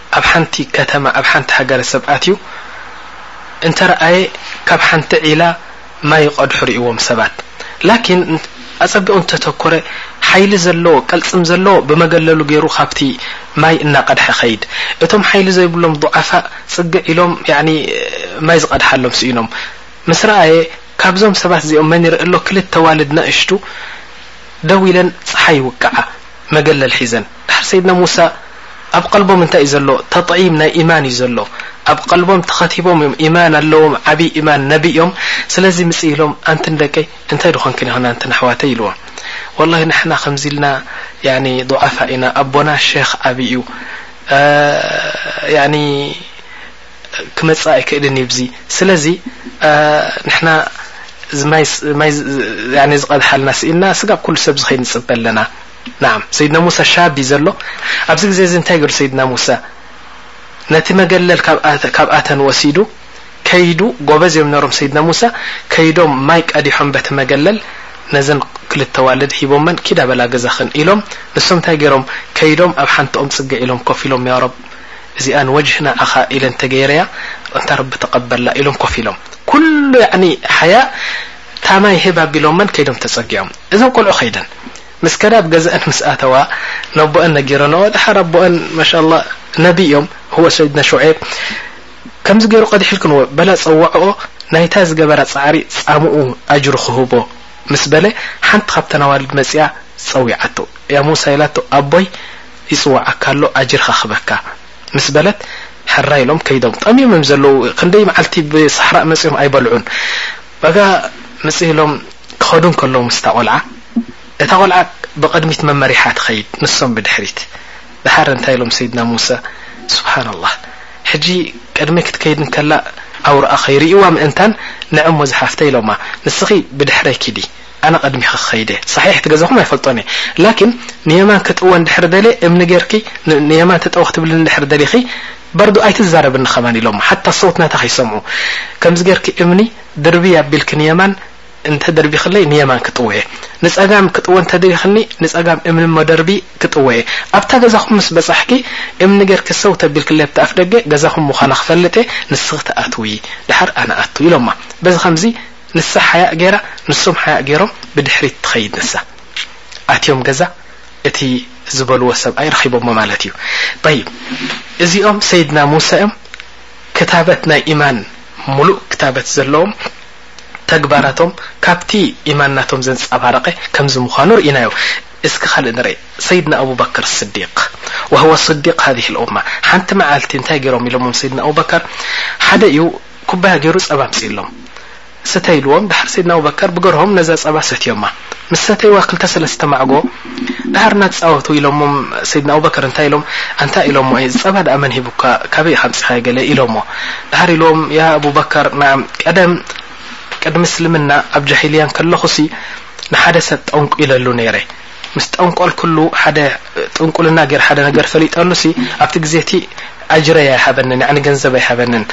ኣብ ሓንቲ ከተማ ኣብ ሓንቲ ሃገረሰብ ኣትዩ እንተረኣየ ካብ ሓንቲ ዒላ ማይ ይቐድሑ ሪእዎም ሰባት ላኪን ኣፀቢቑ እንተተኮረ ሓይሊ ዘለዎ ቅልፅም ዘለዎ ብመገለሉ ገይሩ ካብቲ ማይ እናቐድሐ ይኸይድ እቶም ሓይሊ ዘይብሎም ዱዓፋእ ፅግዕ ኢሎም ያዕኒ ማይ ዝቐድሓሎም ስኢኖም ምስ ረኣየ ካብዞም ሰባት እዚኦም መን ይርኢ ኣሎ ክልተ ኣዋልድ ናእሽቱ ደው ኢለን ፀሓይ ይውቅዓ መገለል ሒዘን ድሓር ሰይድና ሙሳ ኣብ ቀልቦም እንታይ እዩ ዘሎ ተጥዒም ናይ ኢማን እዩ ዘሎ ኣብ ቀልቦም ተኸቲቦም እዮም ኢማን ኣለዎም ዓቢ ኢማን ነቢ እዮም ስለዚ ምጽእ ኢሎም ኣንትን ደቀይ እንታይ ዶ ኮንክን ይኾና ኣንትን ኣሕዋተይ ኢልዎም ወላሂ ንሕና ከምዚ ኢልና ያኒ ዱዓፋ ኢና ኣቦና ሼኽ ዓቢ እዩ ያኒ ክመጽእ ኣይክእልን እዩ ብዚ ስለዚ ንሕና ማይ ያኔ ዝቐድሓልና ስኢንና ስጋብ ኩሉ ሰብ ዝኸይድ ንጽበ ኣለና ናዓም ሰይድና ሙሳ ሻብ እዩ ዘሎ ኣብዚ ግዜ እዚ እንታይ ገሩ ሰይድና ሙሳ ነቲ መገለል ካብ ኣተን ወሲዱ ከይዱ ጎበዝ እዮም ነሮም ሰይድና ሙሳ ከይዶም ማይ ቀዲሖም በቲ መገለል ነዘን ክልተ ዋልድ ሂቦመን ኪዳ በላ ገዛኽን ኢሎም ንሶም እንታይ ገይሮም ከይዶም ኣብ ሓንትኦም ጽግዕ ኢሎም ኮፍ ኢሎም ያሮብ እዚኣ ንወጅህ ንዓኻ ኢለ እንተገይረያ ኣንታ ረቢ ተቐበላ ኢሎም ኮፍ ኢሎም ኩሉ ያዕኒ ሓያ እታ ማይ ህብ ኣቢሎመን ከይዶም ተጸጊዖም እዘን ቆልዑ ከይደን ምስ ከዳ ኣብ ገዛኣን ምስ ኣተዋ ነቦኣን ነጊረንኦ ድሓር ኣቦኣን ማሻላህ ነቢ እዮም ህወ ሰይድና ሹዔብ ከምዚ ገይሩ ቀዲሕልክንዎ በላ ጸዋዕኦ ናይታ ዝገበራ ጻዕሪ ጻምኡ ኣጅሩ ክህቦ ምስ በለ ሓንቲ ካብተን ኣዋልድ መጺኣ ጸዊዓቶ ያ ሙሳ ኢላቶ ኣቦይ ይጽውዓካ ኣሎ ኣጅርካ ክበካ ምስ በለት ሕራይ ኢሎም ከይዶም ጠምዮም እዮም ዘለዉ ክንደይ መዓልቲ ብሳሕራእ መጽዮም ኣይበልዑን በጋ ምጽ ኢሎም ክኸዱ እንከለዉ ምስታ ቆልዓ እታ ቆልዓ ብቕድሚት መመሪሓ ትኸይድ ንሶም ብድሕሪት ደሓር እንታይ ኢሎም ሰይድና ሙሰ ሱብሓን ኣላህ ሕጂ ቅድመይ ክትከይድ እንከላ ኣውራኣ ከይርእይዋ ምእንታን ንዕሞ ዝሓፍተይ ኢሎማ ንስኺ ብድሕረይ ኪዲ ኣነ ቀድሚኪ ከይደ ሳሒሕ እቲ ገዛኩም ኣይፈልጦን እየ ላኪን ንየማን ክጥወ እንድሕር ደልየ እምኒ ገርኪ ንየማን ትጠወ ክትብልኒ እንድሕር ደሊኪ በርዱ ኣይትዛረብኒ ከማን ኢሎሞ ሓታ ሰውት ናታ ከይሰምዑ ከምዚ ገርኪ እምኒ ድርብይ ኣቢልኪ ንየማን እንተደርቢክለይ ንየማን ክጥወ እየ ንጸጋም ክጥወ እንተደሊክኒ ንጸጋም እምኒ እሞ ደርቢ ክጥወ እየ ኣብታ ገዛኩም ምስ በጻሕኪ እምኒ ገርኪ ሰው ተቢልክለይ ኣብቲ ኣፍደገ ገዛኩም ምዃና ክፈልጥ እየ ንስኪ ትኣትዊ ድሓር ኣነ ኣቱ ኢሎማ በዚ ከምዚ ንሳ ሓያእ ጌራ ንሶም ሓያእ ጌሮም ብድሕሪት ትኸይድ ንሳ። ኣትዮም ገዛ እቲ ዝበልዎ ሰብኣይ ረኺቦሞ ማለት እዩ ጠይብ እዚኦም ሰይድና ሙሳ እዮም ክታበት ናይ ኢማን ሙሉእ ክታበት ዘለዎም ተግባራቶም ካብቲ ኢማን ናቶም ዘንጻባረቀ ከምዚ ምዃኑ ርኢናዮ እስኪ ካልእ ንርእ ሰይድና ኣቡበክር ስዲቅ ወህወ ስዲቅ ሃዚህ ልኡማ ሓንቲ መዓልቲ እንታይ ጌሮም ኢሎሞም ሰይድና ኣቡበከር ሓደ እዩ ኩባያ ገይሩ ጸባ ኣምጺእሎም ስተይ ኢልዎም ደሓር ሰይድና ኣቡበከር ብገርሆም ነዛ ጸባ ሰትዮማ ምስ ሰተይዋ ክልተ ሰለስተ ማዕጎ ደሓር እናተጻወቱ ኢሎሞም ሰይድና ኣቡበከር እንታይ ኢሎም ኣንታ ኢሎሞ እዚ ጸባ ደኣ መን ሂቡካ ካበይ ኢኻ ኣምጺኻዮ ገለ ኢሎሞ ደሓር ኢልዎም ያ ኣቡበከር ነዓም ቀደም ቅድሚ እስልምና ኣብ ጃሂልያ እንከለኹሲ ንሓደ ሰብ ጠንቊለሉ ነይረ ምስ ጠንቆልክሉ ሓደ ጥንቁልና ገይረ ሓደ ነገር ፈሊጠሉሲ ኣብቲ ግዜ እቲ ኣጅረይ ኣይሃበንን ያዕኒ ገንዘብ ኣይሃበንን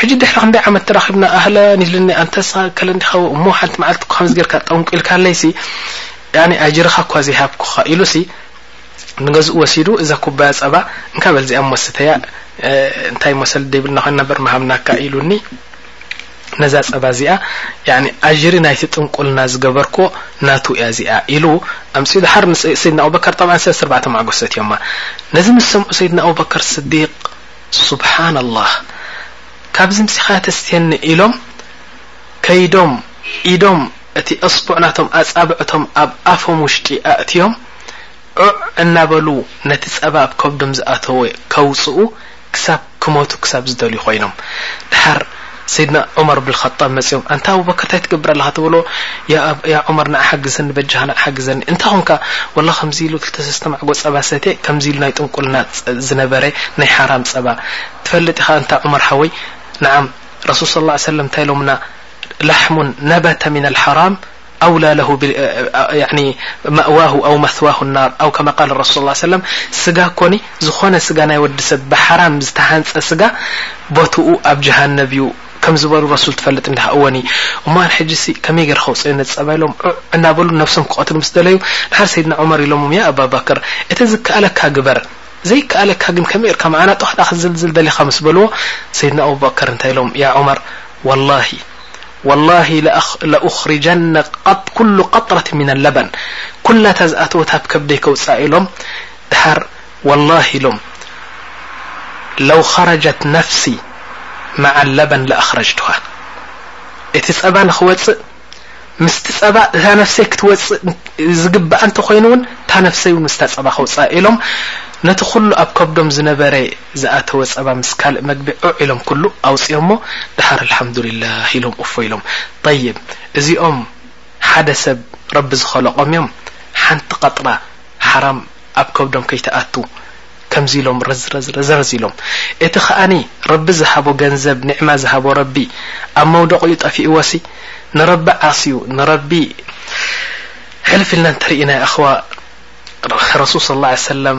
ሕጂ ድሕሪ ክንደይ ዓመት ተራኺብና ኣህለን ኢሉኒ ኣንተስ ኣከለ እንዲኻ እሞ ሓንቲ መዓልቲ እኮ ከምዚ ገይርካ ጠንቂልካለይሲ ያዕኒ ኣጅርኻ እኳ ዘይሃብኩኻ ኢሉሲ ንገዝኡ ወሲዱ እዛ ኩባያ ጸባ እንካ በልዚኣ እሞ ስተያ እንታይ እሞ ሰልዲ ዘይብልና ኮይና በር ምሃብናካ ኢሉኒ ነዛ ጸባ እዚኣ ያኒ ኣጅሪ ናይቲ ጥንቁልና ዝገበርኩዎ ናቱ እያ እዚኣ ኢሉ ኣምጺኡ ድሓር ንሰይድና ኣቡበከር ጠብዓን ሰለስተ ኣርባዕተ ማዕጎ ሰትዮማ ነዚ ምስ ሰምዑ ሰይድና ኣቡበከር ስዲቅ ሱብሓነላህ ካብዚ ምጺኻያ ተስትየኒ ኢሎም ከይዶም ኢዶም እቲ እስቡዕ ናቶም ኣጻብዕ እቶም ኣብ ኣፎም ውሽጢ ኣእትዮም ዑዕ እናበሉ ነቲ ጸባ ኣብ ከብዶም ዝኣተወ ከውጽኡ ክሳብ ክሞቱ ክሳብ ዝደልዩ ኮይኖም ደሓር ሰይድና ዑመር ብን ኸጣብ መፅዮም ኣንታ ኣቡበከር ታይ ትገብር ኣለኻ ትብሎ ያ ዑመር ንዓ ሓግዘኒ በጃኻ ንዓ ሓግዘኒ እንታይ ኾንካ ወላ ከምዚ ኢሉ ክልተ ሰስተ ማዕጎ ፀባ ሰትየ ከምዚ ኢሉ ናይ ጥንቁልና ዝነበረ ናይ ሓራም ፀባ ትፈልጥ ኢኻ ኣንታ ዑመር ሓወይ ንዓም ረሱል ሰለላሁ ዓለይሂ ወሰለም እንታይ ኢሎምና ላሕሙን ነበተ ሚነል ሓራም ኣውላ ለሁ ያኒ መእዋሁ ኣው መትዋሁ ናር ኣው ከማ ቃለ ረሱል ሰለላሁ ዐለይሂ ወሰለም ስጋ እኮኒ ዝኾነ ስጋ ናይ ወዲ ሰብ ብሓራም ዝተሃንጸ ስጋ ቦትኡ ኣብ ጀሃነብ እዩ ከም ዝበሉ ረሱል ትፈልጥ እንዲኻ እወኒ እሞ ኣን ሕጂሲ ከመይ ገይረ ከውጽኦ ነጸባ ኢሎም ዑዕ እናበሉ ነብሶም ክቐትሉ ምስ ደለዩ ንሓር ሰይድና ዑመር ኢሎሞም ያ ኣባ በክር እቲ ዝከኣለካ ግበር ዘይከኣለካ ግን ከመይ ጌርካ መዓና ጦሕ ክትዝልዝል ደሊኻ ምስ በልዎ ሰይድና ኣቡበከር እንታይ ኢሎም ያ ዑመር ወላሂ ወላሂ ለኡኽሪጀነ ኩሉ ቀጥረት ምነ ለበን ኩላ እታ ዝኣተወት ኣብ ከብደይ ከውጽኣ ኢሎም ድሓር ወላሂ ኢሎም ለው ኸረጀት ነፍሲ መዓ ለበን ለኣኽረጅቱሃ እቲ ጸባ ንክወፅእ ምስቲ ጸባ እታ ነፍሰይ ክትወፅእ ዝግባኣ እንተኮይኑ እውን እታ ነፍሰይ እውን ምስታ ጸባ ከውፅኣ ኢሎም ነቲ ኩሉ ኣብ ከብዶም ዝነበረ ዝኣተወ ጸባ ምስ ካልእ መግቢ ዑዕ ኢሎም ኩሉ ኣውጺኦሞ ደሓር ኣልሓምዱሊላህ ኢሎም እፎይ ኢሎም ጠይብ እዚኦም ሓደ ሰብ ረቢ ዝኸለቆም እዮም ሓንቲ ቀጥራ ሓራም ኣብ ከብዶም ከይትኣቱ ከምዚ ኢሎም ረዝረዝረዘርዝ ኢሎም እቲ ከኣ ረቢ ዝሃቦ ገንዘብ ኒዕማ ዝሃቦ ረቢ ኣብ መውደቂኡ ጠፊእዎሲ ንረቢ ዓስዩ ንረቢ ሕልፍ ኢልና እንተሪኢና ያኣኽዋ ረሱል ሰለላሁ ዓለይሂ ወሰለም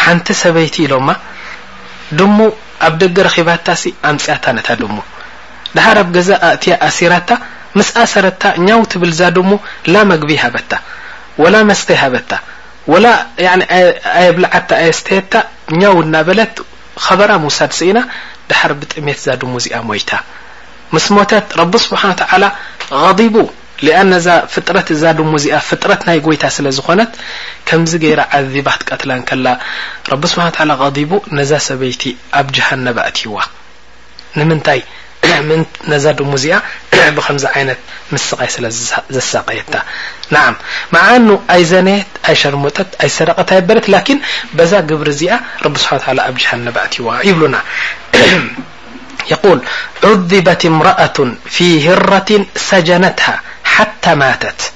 ሓንቲ ሰበይቲ ኢሎማ ድሙ ኣብ ደገ ረኺባታሲ ኣምጺኣታ ነታ ድሙ ደሓር ኣብ ገዛ ኣእትያ ኣሲራታ ምስ ኣሰረታ ኛው ትብል ዛድሙ ላ መግቢ ሃበታ ወላ መስተ ሃበታ ወላ ኣየብልዓታ ኣየስተየታ ኛው እናበለት ኸበራ ምውሳድ ስኢና ደሓር ብጥሜት ዛድሙ እዚኣ ሞይታ ምስ ሞተት ረቢ ስብሓን ወተዓላ ቐዲቡ ሊኣን እዛ ፍጥረት እዛ ድሙ እዚኣ ፍጥረት ናይ ጎይታ ስለ ዝኾነት ከምዚ ገይራ ዓዚባ ክትቀትላ እንከላ ረቢ ስብሓን ወተዓላ ቐዲቡ ነዛ ሰበይቲ ኣብ ጀሃነብ ኣእትይዋ ንምንታይ ምእንቲ ነዛ ድሙ እዚኣ ብኸምዚ ዓይነት ምስቓይ ስለ ዘሳቐየታ ንዓም መዓ እኑ ኣይዘነየት ኣይሸርሙጠት ኣይሰረቐት ኣይበለት ላኪን በዛ ግብሪ እዚኣ ረቢ ስብሓን ወተዓላ ኣብ ጀሃነብ ኣእትይዋ ይብሉና يقول عذبت امرأة في هرة سجنتها حتى ماتت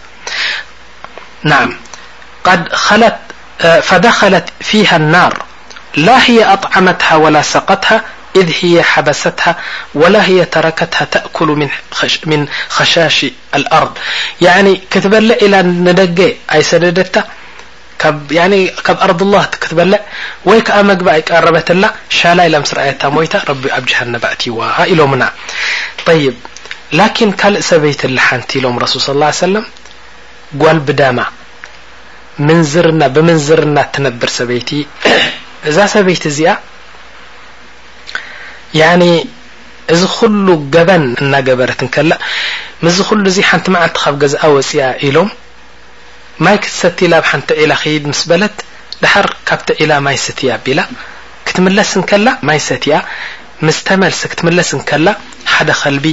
نعم قد لت فدخلت فيها النار لا هي أطعمتها ولا سقتها إذ هي حبستها ولا هي تركتها تأكل من خشاش الأرض يعني كتبل الى ندجي اي سددت ካብ ኣርድላህ ክትበልዕ ወይ ከኣ መግቢ ኣይቀረበትላ ሻላ ኢላ ምስ ረኣየታ ሞይታ ረቢ ኣብ ጀሃነብ ኣእትይዋ ኢሎምና ጠይብ ላኪን ካልእ ሰበይቲ ኣላ ሓንቲ ኢሎም ረሱል ስ ላ ሰለም ጓል ብዳማ ምንዝርና ብምንዝርና እትነብር ሰበይቲ እዛ ሰበይቲ እዚኣ ያኒ እዚ ኩሉ ገበን እናገበረት እንከላ ምስዚ ኩሉ እዚ ሓንቲ መዓልቲ ካብ ገዛኣ ወፅኣ ኢሎም ማይ ክትሰቲ ላብ ሓንቲ ዒላ ክይድ ምስ በለት ደሓር ካብቲ ዒላ ማይ ስትይ ኣቢላ ክትምለስ እንከላ ማይ ሰትያ ምስ ተመልሰ ክትምለስ እንከላ ሓደ ከልቢ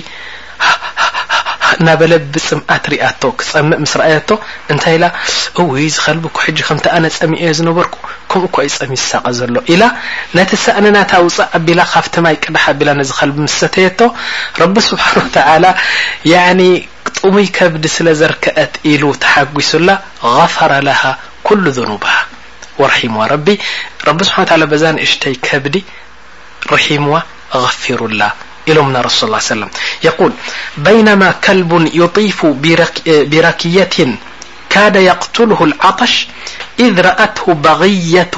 ሃህሃህሃህ እናበለ ብጽምኣት ሪኣቶ ክጸምእ ምስ ረኣየቶ እንታይ ኢላ እውይ እዚ ከልቢ እኮ ሕጂ ከምቲ ኣነ ጸሚኤዮ ዝነበርኩ ከምኡ እኮ እዩ ጸሚኡ ዝሳቀ ዘሎ ኢላ ነቲ ሳእኒ ናታ ውጽእ ኣቢላ ካብቲ ማይ ቅዳሕ ኣቢላ ነዚ ከልቢ ምስ ሰተየቶ ረቢ ስብሓን ወተዓላ ያኒ مي كبد سل زركأت ال تحقسل غفر لها كل ذنوبها ورحمو ربي رب سبحان وتعالى بناشتي كبد رحمو غفرل الم نا رسو ىالل عله سلم يقول بينما كلب يطيف بركية كاد يقتله العطش إذ رأته بغية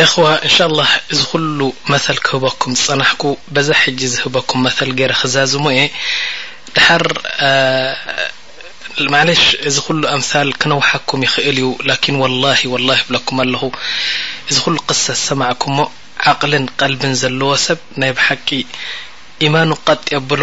የሕዋ እንሻላህ እዚ ኩሉ መተል ክህበኩም ዝጸናሕኩ በዛ ሕጂ ዝህበኩም መተል ጌረ ክዛዝሞ እየ ድሓር ማዕሌሽ እዚ ኩሉ ኣምሳል ክነውሓኩም ይክእል እዩ ላኪን ወላሂ ወላሂ እብለኩም ኣለኹ እዚ ኩሉ ቅሳ ዝሰማዕኩሞ ዓቅልን ቀልብን ዘለዎ ሰብ ናይ ብሓቂ ኢማኑ ቀጥ የብሎ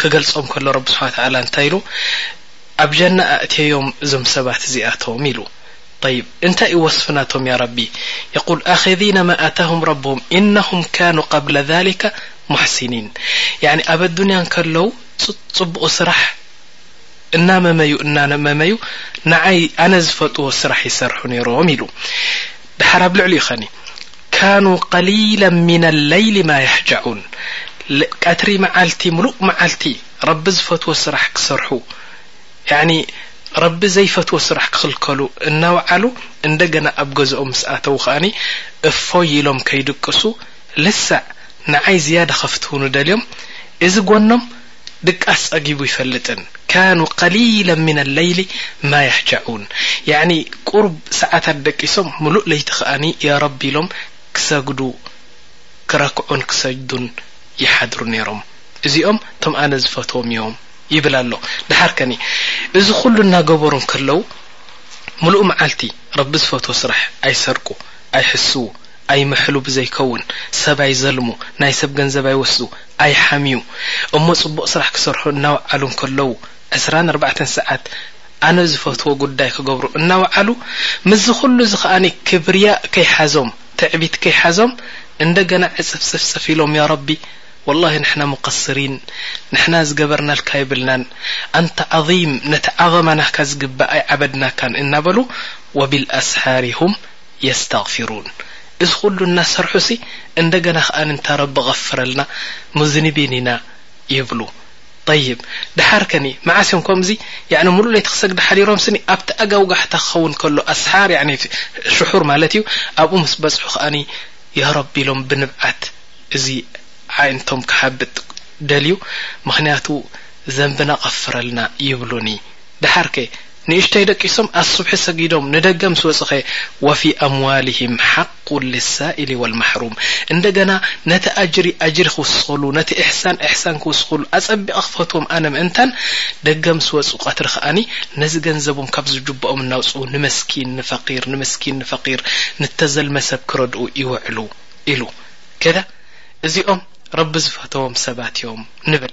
ክገልጾም ከሎ ረቢ ስብሓን ወተዓላ እንታይ ኢሉ ኣብ ጀና ኣእትየዮም እዞም ሰባት እዚኣቶም ኢሉ طይብ እንታይ እዩ ወስፊ ናቶም ያ ረቢ የቁል ኣኪዚነ ማ ኣታሁም ረብሁም ኢነሁም ካኑ ቀብለ ዛሊከ ሙሕሲኒን ያኒ ኣብ ኣዱንያ እንከለው ፅቡቅ ስራሕ እናመመዩ እናመመዩ ንዓይ ኣነ ዝፈልጥዎ ስራሕ ይሰርሑ ነይሮም ኢሉ ድሓር ኣብ ልዕሊኡ ኸኒ ካኑ ቀሊለን ሚነ ለይሊ ማ የሕጃኡን ቀትሪ መዓልቲ ምሉእ መዓልቲ ረቢ ዝፈትዎ ስራሕ ክሰርሑ ያኒ ረቢ ዘይፈትዎ ስራሕ ክኽልከሉ እናወዓሉ እንደገና ኣብ ገዝኦም ምስ ኣተዉ ከኣ እፎይ ኢሎም ከይድቅሱ ልሰዕ ንዓይ ዝያዳ ከፍትዉኒ ደልዮም እዚ ጎኖም ድቃስ ጸጊቡ ኣይፈልጥን ካኑ ቀሊለ ምነ ለይሊ ማ የህጃኡን ያኒ ቁሩብ ሰዓታት ደቂሶም ምሉእ ለይቲ ከኣ ያ ረቢ ኢሎም ክሰግዱ ክረክዑን ክሰጅዱን ይሓድሩ ነይሮም እዚኦም ቶም ኣነ ዝፈትዎም እዮም ይብል ኣሎ ደሓር ከኒ እዚ ኩሉ እናገበሩ እንከለው ምሉእ መዓልቲ ረቢ ዝፈትዎ ስራሕ ኣይሰርቁ ኣይሕስዉ ኣይምሕሉ ብዘይከውን ሰብ ኣይዘልሙ ናይ ሰብ ገንዘብ ኣይወስዱ ኣይሓምዩ እሞ ጽቡቅ ስራሕ ክሰርሑ እናውዓሉ እንከለዉ ዕስራን ኣርባዕተን ሰዓት ኣነ ዝፈትዎ ጉዳይ ክገብሩ እናውዓሉ ምስዚ ኩሉ እዚ ከኣ ክብርያእ ከይሓዞም ትዕቢት ከይሓዞም እንደገና ዕጽፍጽፍጽፍ ኢሎም ያረቢ ወላሂ ንሕና ሙቀስሪን ንሕና ዝገበርናልካ የብልናን ኣንተ ዓዚም ነቲ ዓዘማ ናካ ዝግባእ ኣይዓበድናካን እናበሉ ወቢልኣስሓሪ ሁም የስታግፊሩን እዚ ኩሉ እናሰርሑሲ እንደገና ከኣ እንታ ረቢ ቐፍረልና ሙዝኒቢን ኢና ይብሉ ጠይብ ደሓር ከኒ መዓስ እዮም ከምዚ ያኒ ሙሉእ ለይቲ ክሰግዲ ሓዲሮም ስኒ ኣብቲ ኣጋውጋሕታ ክኸውን ከሎ ኣስሓር ያኒ ሽሑር ማለት እዩ ኣብኡ ምስ በጽሑ ከኣኒ ያረቢ ኢሎም ብንብዓት እዚ ዓዒንቶም ክሓብጥ ደልዩ ምኽንያቱ ዘንብና ቐፍረልና ይብሉኒ ደሓርከ ንእሽተይ ደቂሶም ኣሱብሒ ሰጊዶም ንደገ ምስ ወጹኸ ወፊ ኣምዋሊሂም ሓቁን ሊሳኢሊ ወልማሕሩም እንደገና ነቲ ኣጅሪ ኣጅሪ ክውስኹሉ ነቲ ኢሕሳን ኢሕሳን ክውስኹሉ ኣጸቢቐ ክፈትዎም ኣነ ምእንታን ደገ ምስ ወጹ ቀትሪ ከኣኒ ነዚ ገንዘቦም ካብ ዝጁባኦም እናውጽኡ ንመስኪን ንፈቂር ንምስኪን ንፈቂር ንተዘልመ ሰብ ክረድኡ ይውዕሉ ኢሉ ከደ እዚኦም ረቢ ዝፈተዎም ሰባት እዮም ንብል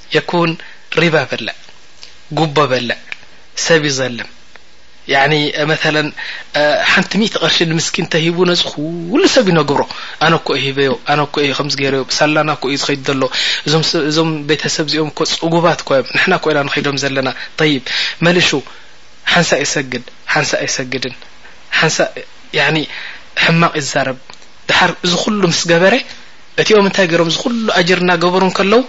የኩን ሪባ በልዕ ጉቦ በልዕ ሰብ ይዘልም ያኒ መተለ ሓንቲ ሚእቲ ቅርሺ ንምስኪን ተሂቡ ነዚ ኩሉ ሰብ ይነግሮ ኣነ እኮ ሂበዮ ኣነ እኮ እዩ ከምዚ ገይረዮ ብሳላና እኮ እዩ ዝኸይድ ዘሎ እዞም ቤተሰብ እዚኦም እኮ ፅጉባት እኮ እዮም ንሕና እኮ ኢና ንኸይዶም ዘለና ጠይብ መልሹ ሓንሳ ይሰግድ ሓንሳ ኣይሰግድን ሓንሳ ያኒ ሕማቕ ይዛረብ ድሓር እዚ ኩሉ ምስ ገበረ እቲኦም እንታይ ገይሮም እዚ ኩሉ ኣጅር እናገበሩ እንከለዉ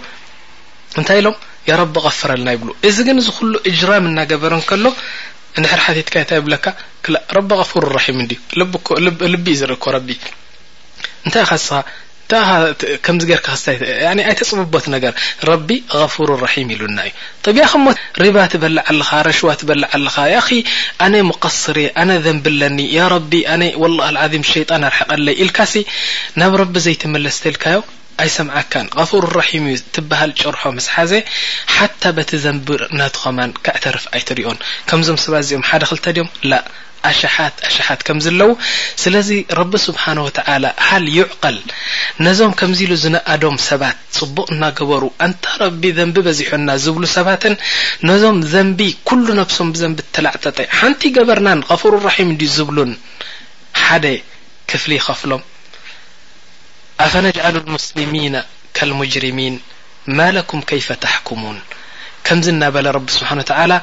እንታይ ኢሎም ያረቢ غፍረልና ይብሉ እዚ ግን እዚ ኩሉ እጅራም እናገበረ እንከሎ እንድሕር ሓቲትካ እንታይ ይብለካ ክላ ረቢ غፉር ራሒም እንዲ ልቢ እዩ ዝርኢ እኮ ረቢ እንታይ ኢኻ ንስኻ ከምዚ ጌርካ ክስታይ ኣይተጽብቦት ነገር ረቢ غፉር ራሒም ኢሉና እዩ ጠቢዕካ እሞ ሪባ ትበልዕ ኣለኻ ረሽዋ ትበልዕ ኣለኻ ያኺ ኣነ ሙቀስር እየ ኣነ ዘንቢ ኣለኒ ያ ረቢ ኣነ ወላህ ኣልዓዚም ሸይጣን ኣርሕቀለይ ኢልካሲ ናብ ረቢ ዘይትምለስ ተልካዮ ኣይሰምዓካን ገፉር ረሒም እዩ ትብሃል ጭርሖ ምስ ሓዘ ሓታ በቲ ዘንቢ ናቱ ከማን ከዕተርፍ ኣይትሪኦን ከምዞም ሰባት እዚኦም ሓደ ክልተ ድዮም ላእ ኣሽሓት ኣሽሓት ከምዝለው ስለዚ ረቢ ስብሓን ወተላ ሃል ይዕቀል ነዞም ከምዚ ኢሉ ዝነኣዶም ሰባት ፅቡቕ እናገበሩ ኣንታ ረቢ ዘንቢ በዚሑና ዝብሉ ሰባትን ነዞም ዘንቢ ኩሉ ነብሶም ብዘንቢ እተላዕጠጠ ሓንቲ ገበርናን غፉሩ ራሒም እንድዩ ዝብሉን ሓደ ክፍሊ ይኸፍሎም ኣፈነጅዓሉ ልሙስሊሚና ከልሙጅሪሚን ማለኩም ከይፈ ታሕኩሙን ከምዚ እናበለ ረቢ ስብሓን ወተዓላ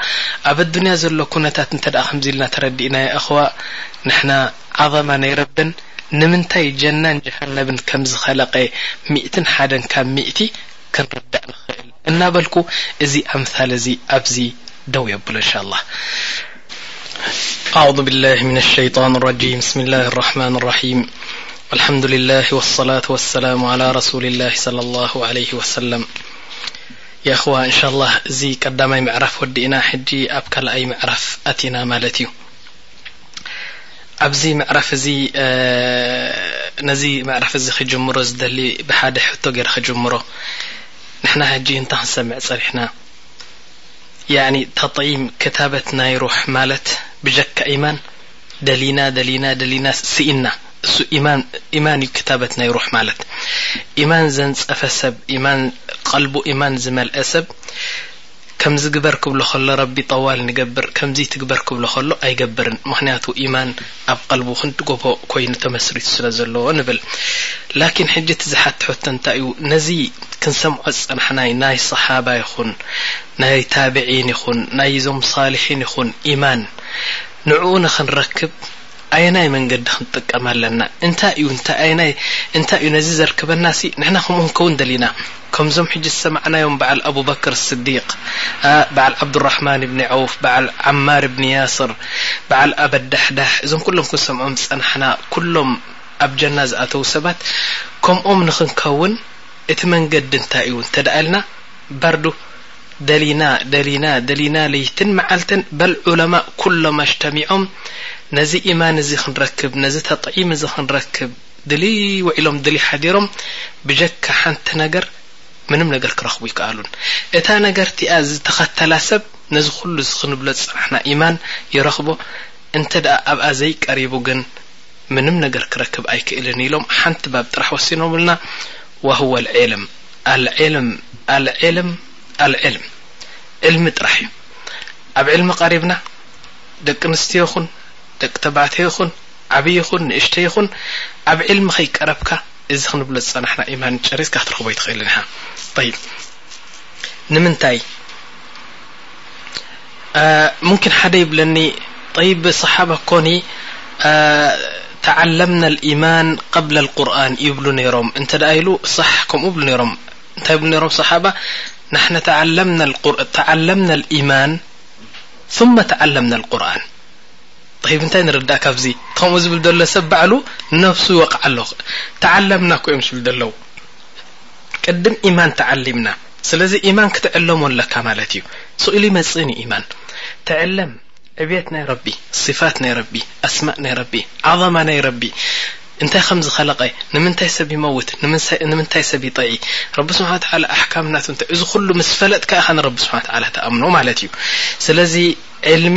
ኣብ ኣዱንያ ዘሎ ኩነታት እንተ ከምዚ ኢልና ተረዲእና ያ እኽዋ ንሕና ዓዘማ ናይ ረብን ንምንታይ ጀናን ጀሃነብን ከም ዝኸለቐ ሚእትን ሓደን ካብ ሚእቲ ክንርዳእ ንኽእል እናበልኩ እዚ ኣምሳል እዚ ኣብዚ ደው የብሎ እንሻ ኣላህ ኣዑዙ ቢላሂ ሚነ ሸይጧን ረጂም ብስሚላሂ ራሕማኒ ራሒም ኣልሓምዱሊላሂ ወሰላቱ ወሰላሙ ዓላ ረሱሊላሂ ሰለላሁ ዓለይሂ ወሰለም የእኽዋ እንሻላህ እዚ ቀዳማይ ምዕራፍ ወዲእና ሕጂ ኣብ ካልኣይ ምዕራፍ ኣቲና ማለት እዩ ኣብዚ ምዕራፍ እዚ ነዚ ምዕራፍ እዚ ክጅምሮ ዝደሊ ብሓደ ሕቶ ገይረ ክጅምሮ ንሕና ሕጂ እንታይ ክንሰምዕ ፀኒሕና ያኒ ተጥዒም ክታበት ናይ ሩሕ ማለት ብጀካ ኢማን ደሊና ደሊና ደሊና ስኢንና እሱ ኢማን ኢማን እዩ ክታበት ናይ ሩሕ ማለት ኢማን ዘንጸፈ ሰብ ኢማን ቀልቡ ኢማን ዝመልኣ ሰብ ከምዚ ግበር ክብሎ ከሎ ረቢ ጠዋል ንገብር ከምዚ ትግበር ክብሎ ከሎ ኣይገብርን ምክንያቱ ኢማን ኣብ ቐልቡ ክንዲ ጎቦ ኮይኑ ተመስሪቱ ስለ ዘሎ ንብል ላኪን ሕጂ እቲ ዝሓት ሕቶ እንታይ እዩ ነዚ ክንሰምዖ ዝጸናሕናይ ናይ ሰሓባ ይኹን ናይ ታብዒን ይኹን ናይ እዞም ሳልሒን ይኹን ኢማን ንዕኡ ንኽንረክብ ኣየናይ መንገዲ ክንጥቀም ኣለና እንታይ እዩ እንታይ ኣየናይ እንታይ እዩ ነዚ ዘርክበናሲ ንሕና ከምኡ ክንከውን ደሊና ከምዞም ሕጂ ዝሰማዕናዮም በዓል ኣቡበክር ስዲቅ a በዓል ዓብዱራሕማን እብኒ ዐውፍ በዓል ዓማር እብኒ ያስር በዓል ኣበዳሕዳሕ እዞም ኩሎም ክንሰምዖም ዝጸናሕና ኩሎም ኣብ ጀና ዝኣተዉ ሰባት ከምኦም ንኽንከውን እቲ መንገዲ እንታይ እዩ እንተ ኢልና በርዱ ደሊና ደሊና ደሊና ለይትን መዓልትን በል ዑለማእ ኩሎም ኣጅተሚዖም ነዚ ኢማን እዚ ክንረክብ ነዚ ተቅይም እዚ ክንረክብ ድልይ ውዒሎም ድልይ ሓዲሮም ብጀካ ሓንቲ ነገር ምንም ነገር ክረኽቡ ኣይከኣሉን። እታ ነገር'ቲኣ ዝተኸተላ ሰብ ነዚ ኩሉ እዚ ክንብሎ ዝጸናሕና ኢማን ይረኽቦ፣ እንተድኣ ኣብኣ ዘይቀሪቡ ግን ምንም ነገር ክረክብ ኣይክእልን ኢሎም ሓንቲ ባብ ጥራሕ ወሲኖምልና ዋህወ ኣልዒልም፣ ኣልዒልም፣ ኣልዒልም፣ ኣልዒልም፣ ዕልሚ ጥራሕ እዩ። ኣብ ዕልሚ ቀሪብና ደቂ ኣንስትዮ ይኹን ደቂ ተባዕትዮ ይኹን፣ ዓብይ ይኹን ንእሽተይ ይኹን ኣብ ዕልሚ ከይቀረብካ እዚ ክንብሎ ዝጸናሕና ኢማን ጨሪስካ ክትረኽቦ ኣይትኽእልን ኢኻ። ጠይብ ንምንታይ ሙምኪን ሓደ ይብለኒ ጠይብ ሰሓባ ኮኒ ተዓለምና ልኢማን ቀብለ ልቁርን ይብሉ ነይሮም እንተ ደኣ ኢሉ ሳሕ ከምኡ ይብሉ ነይሮም እንታይ ይብሉ ነይሮም ሰሓባ ንሕነ ተዓለምና ልኢማን ثመ ተዓለምና ልቁርን طይብ እንታይ ንርዳእ ካብዚ እቲ ከምኡ ዝብል ዘሎ ሰብ ባዕሉ ነብሱ ይወቕዓ ኣሎ ተዓለምና እኮ እዮም ዝብሉ ዘለዉ ቅድም ኢማን ተዓሊምና ስለዚ ኢማን ክትዕለሞ ኣለካ ማለት እዩ ስቕ ኢሉ ይመጽእን እዩ ኢማን ተዕለም ዕብየት ናይ ረቢ ስፋት ናይ ረቢ ኣስማእ ናይ ረቢ ዓظማ ናይ ረቢ እንታይ ከም ዝኸለቐ ንምንታይ ሰብ ይመውት ንምንታይ ሰብ ይጠዒ ረቢ ስብሓ ተዓላ ኣሕካም ናቱ እንታይ እዚ ኩሉ ምስ ፈለጥካ ኢኻ ንረቢ ስብሓ ተዓላ ተኣምኖ ማለት እዩ ስለዚ ዕልሚ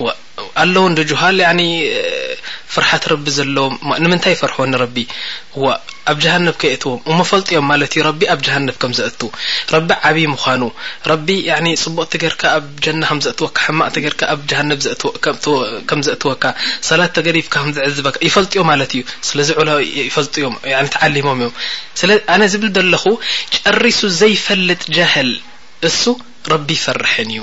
እዋእ ኣለዉ እንዶ ጁሃል ያኒ ፍርሓት ረቢ ዘለዎም ንምንታይ ይፈርሕዎ ንረቢ እዋእ ኣብ ጀሃነብ ከየእትዎም እሞ ፈልጥዮም ማለት እዩ ረቢ ኣብ ጀሃነብ ከም ዘእቱ ረቢ ዓብዪ ምዃኑ ረቢ ያኒ ጽቡቕ ተገርካ ኣብ ጀና ከም ዘእትወካ ሕማቕ ተገርካ ኣብ ጀሃነብ ከም ዘእትወካ ሰላት ተገዲፍካ ከም ዝዕዝበካ ይፈልጥዮ ማለት እዩ ስለዚ ዑላ ይፈልጥዮም ያኒ ተዓሊሞም እዮም ስለ ኣነ ዝብል ዘለኹ ጨሪሱ ዘይፈልጥ ጃህል እሱ ረቢ ይፈርሕን እዩ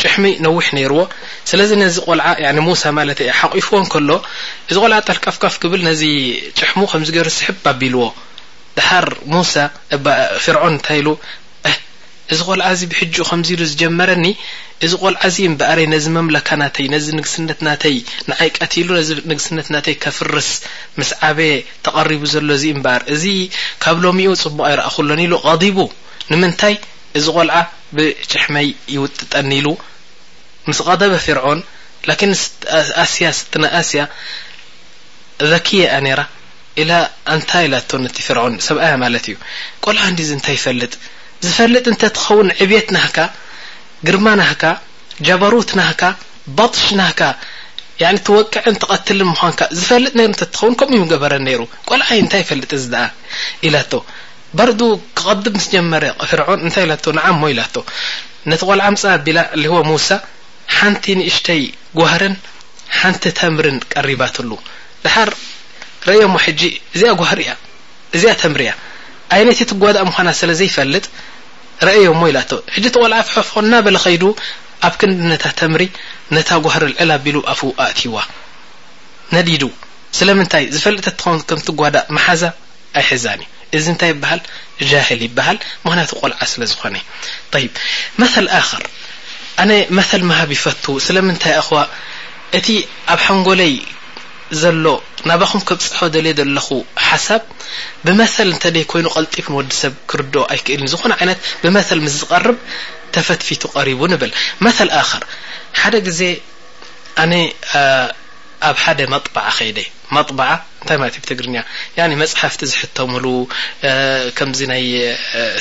ጭሕሚ ነዊሕ ነይርዎ ስለዚ ነዚ ቆልዓ ያኒ ሙሳ ማለተይ እየ ሓቂፍዎ እንከሎ እዚ ቆልዓ ጠልቀፍቀፍ ክብል ነዚ ጭሕሙ ከምዚ ገይሩ ስሕብ ኣቢልዎ ደሓር ሙሳ እባ ፍርዖን እንታይ ኢሉ እህ እዚ ቆልዓ እዚ ብሕጂኡ ከምዚ ኢሉ ዝጀመረኒ እዚ ቆልዓ እዚ እምበኣረይ ነዚ መምለካ ናተይ ነዚ ንግስነት ናተይ ንዓይ ቀቲሉ ነዚ ንግስነት ናተይ ከፍርስ ምስ ዓበየ ተቐሪቡ ዘሎ እዚ እምበኣር እዚ ካብ ሎሚኡ ጽቡቕ ኣይረኣኹሎን ኢሉ ቐዲቡ ንምንታይ እዚ ቆልዓ ብ ጭሕመይ ይውጥጠኒ ኢሉ ምስ ቐደበ ፊርዖን ላኪን ኣስያ ስትና ኣስያ ዘኪየ እያ ነይራ ኢላ ኣንታይ ኢላቶ ነቲ ፊርዖን ሰብኣያ ማለት እዩ ቆልዓ እንዲዚ እንታይ ይፈልጥ ዝፈልጥ እንተ ትኸውን ዕብየት ናህካ ግርማ ናህካ ጃባሩት ናህካ ባጥሽ ናህካ ያኒ ትወቅዕን ትቐትልን ምዃንካ ዝፈልጥ ነይሩ እንተ ትኸውን ከምኡ እዩ ምገበረን ነይሩ ቆልዓ እዩ እንታይ ይፈልጥ እዚ ደኣ ኢላቶ በርዱ ክቐብድ ምስ ጀመረ ፍርዖን እንታይ ኢላቶ ንዓ እሞ ኢላቶ ነቲ ቆልዓ ኣምጽኣ ኣቢላ እልህወ ሙሳ ሓንቲ ንእሽተይ ጓህርን ሓንቲ ተምርን ቀሪባትሉ ደሓር ረእዮሞ ሕጂ እዚኣ ጓህሪ እያ እዚኣ ተምሪ እያ ኣይነይቲ ትጓዳእ ምዃና ስለ ዘይፈልጥ ረእዮሞ ኢላቶ ሕጂ እቲ ቆልዓ ፍሕፍኾ እናበለ ኸይዱ ኣብ ክንዲ ነታ ተምሪ ነታ ጓህሪ ልዕል ኣቢሉ ኣፉ ኣእትይዋ ነዲዱ ስለምንታይ ዝፈልጥ እትኸውን ከም ትጓዳእ መሓዛ ኣይሕዛን እዩ እዚ እንታይ ይበሃል ጃህል ይበሃል ምክንያቱ ቆልዓ ስለ ዝኮነ ጠይብ መተል ኣክር ኣነ መተል ምሃብ ይፈቱ ስለምንታይ ኣክዋ እቲ ኣብ ሓንጎለይ ዘሎ ናባኩም ከብጽሖ ደልየ ዘለኩ ሓሳብ ብመተል እንተደይ ኮይኑ ቀልጢፍ ንወዲ ሰብ ክርድኦ ኣይክእልን ዝኮነ ዓይነት ብመተል ምስ ዝቀርብ ተፈትፊቱ ቀሪቡ ንብል መተል ኣክር ሓደ ግዜ ኣነ ኣብ ሓደ መጥባዓ ከይደ ማጥባዓ እንታይ ማለት እዩ ብትግርኛ? ያኒ መጽሓፍቲ ዝሕተሙሉ ከምዚ ናይ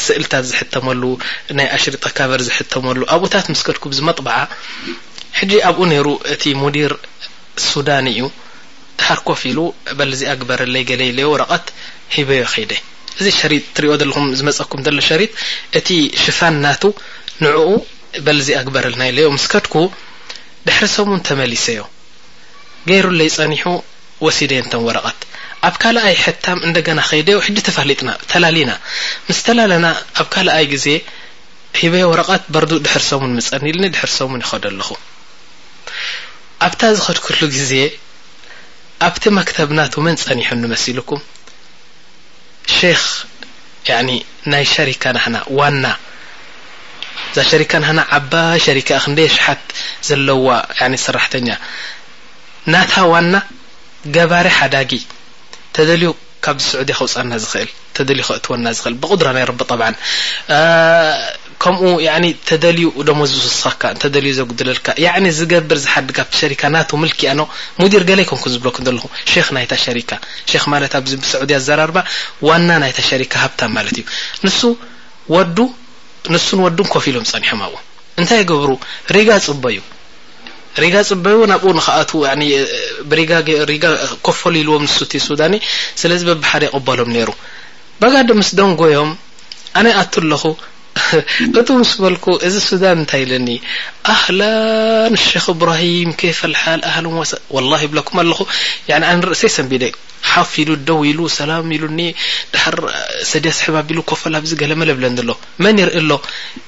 ስእልታት ዝሕተመሉ ናይ ኣሽሪጣ ካቨር ዝሕተመሉ ኣብኡታት ምስ ከድኩ ብዚ መጥባዓ ሕጂ ኣብኡ ነይሩ እቲ ሙዲር ሱዳኒ እዩ ድሓር ኮፍ ኢሉ በል እዚኣ ግበረለይ ገለ ኢለዮ ወረቐት ሂበዮ ከይደ እዚ ሸሪጥ ትሪኦ ዘለኹም ዝመጸኩም ዘሎ ሸሪጥ እቲ ሽፋን ናቱ ንዕኡ በል እዚኣ ግበረልና ኢለዮ ምስ ከድኩ ድሕሪ ሰሙን ተመሊሰዮ ገይሩለይ ጸኒሑ ወሲደየን እተን ወረቐት ኣብ ካልኣይ ሕታም እንደገና ከይደ ሕጂ ተፋሊጥና ተላሊና ምስ ተላለና ኣብ ካልኣይ ግዜ ሂበዮ ወረቐት በርዱእ ድሕሪ ሰሙን ምጸኒ ኢልኒ ድሕሪ ሰሙን ይኸዶ ኣለኹ ኣብታ ዝኸድኩሉ ግዜ ኣብቲ መክተብ ናቱ መን ጸኒሑኒ መሲሉኩም ሼክ ያኒ ናይ ሸሪካ ናህና ዋና እዛ ሸሪካ ናህና ዓባይ ሸሪካ እያ ክንደይ ኣሽሓት ዘለዋ ያኒ ሰራሕተኛ ናታ ዋና ገባሪ ሓዳጊ ተደልዩ ካብዚ ስዑድያ ከውጻና ዝኽእል ተደልዩ ከእትወና ዝኽእል ብቁድራ ናይ ረቢ ጠብዓን ከምኡ ያኒ ተደልዩ ደሞዝ ዝውስኸካ እንተደልዩ ዘጉድለልካ ያኒ ዝገብር ዝሓድግ ኣብቲ ሸሪካ ናቱ ምልኪ ኣኖ ሙዲር ገለ ኣይኮንኩን ዝብለኩም ዘለኹ ሼኽ ናይታ ሸሪካ ሼኽ ማለት ኣብዚ ብስዑዲ ኣዘራርባ ዋና ናይታ ሸሪካ ሃብታም ማለት እዩ ንሱ ወዱ ንሱን ወዱን ኮፍ ኢሎም ጸኒሖም ኣብኡ እንታይ ይገብሩ ሪጋ ጽበዩ ሪጋ ጽበዩ ናብኡ ንክኣትዉ ብሪጋ ሪጋ ኮፈሉ ኢልዎም ንሱ እቲ ሱዳኒ ስለዚ በብሓደ ይቕበሎም ነይሩ በጋድ ምስ ደንጎዮም ኣነ ኣቱ ኣለኹ እቱ ምስ በልኩ እዚ ሱዳን እንታይ ኢለኒ ኣህላን ሸኽ እብራሂም ኬፈል ሓል ኣህለን ወሰ ወላሂ ይብለኩም ኣለኹ ያኒ ኣነ ርእሰይ ሰንቢደ ሓፍ ኢሉ ደው ኢሉ ሰላም ኢሉኒ ድሓር ሰድያ ስሕብ ኣቢሉ ኮፈል ኣብዚ ገለመለ ብለኒ ኣሎ መን ይርኢ ኣሎ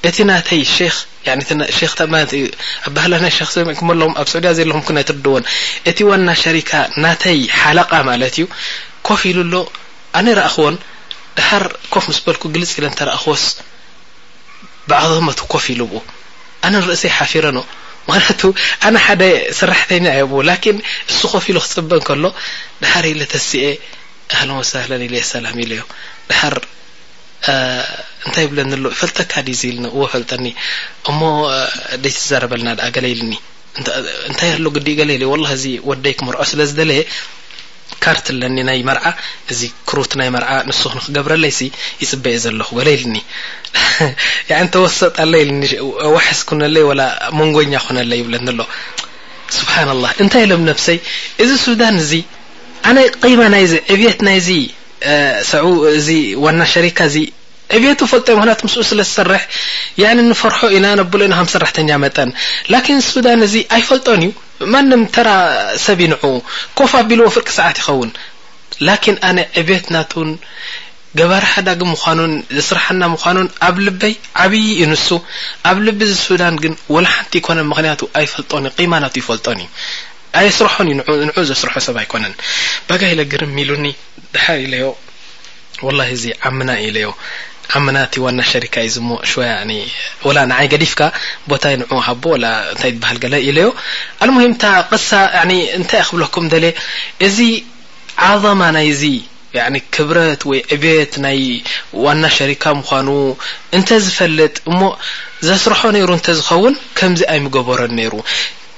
እቲ ናተይ ሸኽ ያኒ ሸኽ ማለት እዩ ኣባህላ ናይ ሸኽ ሰሚዕኩም ኣለኹም ኣብ ስዑድያ ዘለኹም ክነትርድዎን እቲ ዋና ሸሪካ ናተይ ሓለቃ ማለት እዩ ኮፍ ኢሉ ኣሎ ኣነ ረኣኹዎን ደሓር ኮፍ ምስ በልኩ ግልጽ ኢለ እንተ ረኣኹዎስ ብዓገመቱ ኮፍ ኢሉ ብኡ ኣነ ንርእሰይ ሓፊረኖ ምኽንያቱ ኣነ ሓደ ሰራሕተኛ እየ ብኡ ላኪን እሱ ኮፍ ኢሉ ክጽበ እንከሎ ደሓር ኢለ ተሲኤ ኣህለን ወሳህለን ኢለዮ ሰላም ኢለዮ ደሓር እንታይ ይብለኒ ኣሎ እፈልጠካ ድዩ ዝኢልኒ እወ ፈልጠኒ እሞ ደይትዛረበልና ደኣ ገለ ኢልኒ እንታይ ኣሎ ግዲ ገለ ኢለ ወላ እዚ ወደይ ክምርዖ ስለ ዝደለየ ካርት ኣለኒ ናይ መርዓ እዚ ክሩት ናይ መርዓ ንሱ ንክገብረለይ ሲ ይጽበ እየ ዘለኩ በለ ኢልኒ ያዕኒ ተወሰጣለይ ኢልኒ ዋሕስ ኩነለይ ወላ መንጎኛ ኩነለይ ይብለኒ ኣሎ ስብሓንላህ እንታይ ኢሎም ነብሰይ እዚ ሱዳን እዚ ኣነ ቂማ ናይዚ ዕብየት ናይዚ ሰዑ እዚ ዋና ሸሪካ እዚ ዕብየቱ ፈልጦ ምክንያቱ ምስኡ ስለ ዝሰርሕ ያን ንፈርሖ ኢና ነብሎ ኢና ከም ሰራሕተኛ መጠን ላኪን ሱዳን እዚ ኣይፈልጦን እዩ ማንም ተራ ሰብ እዩ ንዕኡ ኮፍ ኣቢልዎ ፍርቂ ሰዓት ይኸውን ላኪን ኣነ ዕብየት ናቱን ገባሪ ሓዳጊ ምዃኑን ዘስርሓና ምዃኑን ኣብ ልበይ ዓብዪ እዩ ንሱ ኣብ ልቢ እዚ ሱዳን ግን ወላ ሓንቲ ኣይኮነን ምኽንያቱ ኣይፈልጦን እዩ ቂማ ናቱ ይፈልጦን እዩ ኣየስርሖን እዩ ንዕኡ ዘስርሖ ሰብ ኣይኮነን ባጋ ኢለ ግርም ኢሉኒ ደሓር ኢለዮ ወላሂ እዚ ዓምና እዩ ኢለዮ ዓምና እቲ ዋና ሸሪካ እዩ ዝሞ ሽወ ያኒ ወላ ንዓይ ገዲፍካ ቦታይ ንዑኡ ሃቦ ወላ እንታይ ይበሃል ገለ ኢለዮ ኣልሙሂም እታ ቅሳ ያኒ እንታይ እየ ክብለኩም ደልየ እዚ ዓዘማ ናይዚ ያኒ ክብረት ወይ ዕብየት ናይ ዋና ሸሪካ ምዃኑ እንተዝፈልጥ እሞ ዘስርሖ ነይሩ እንተዝኸውን ከምዚ ኣይምገበሮን ነይሩ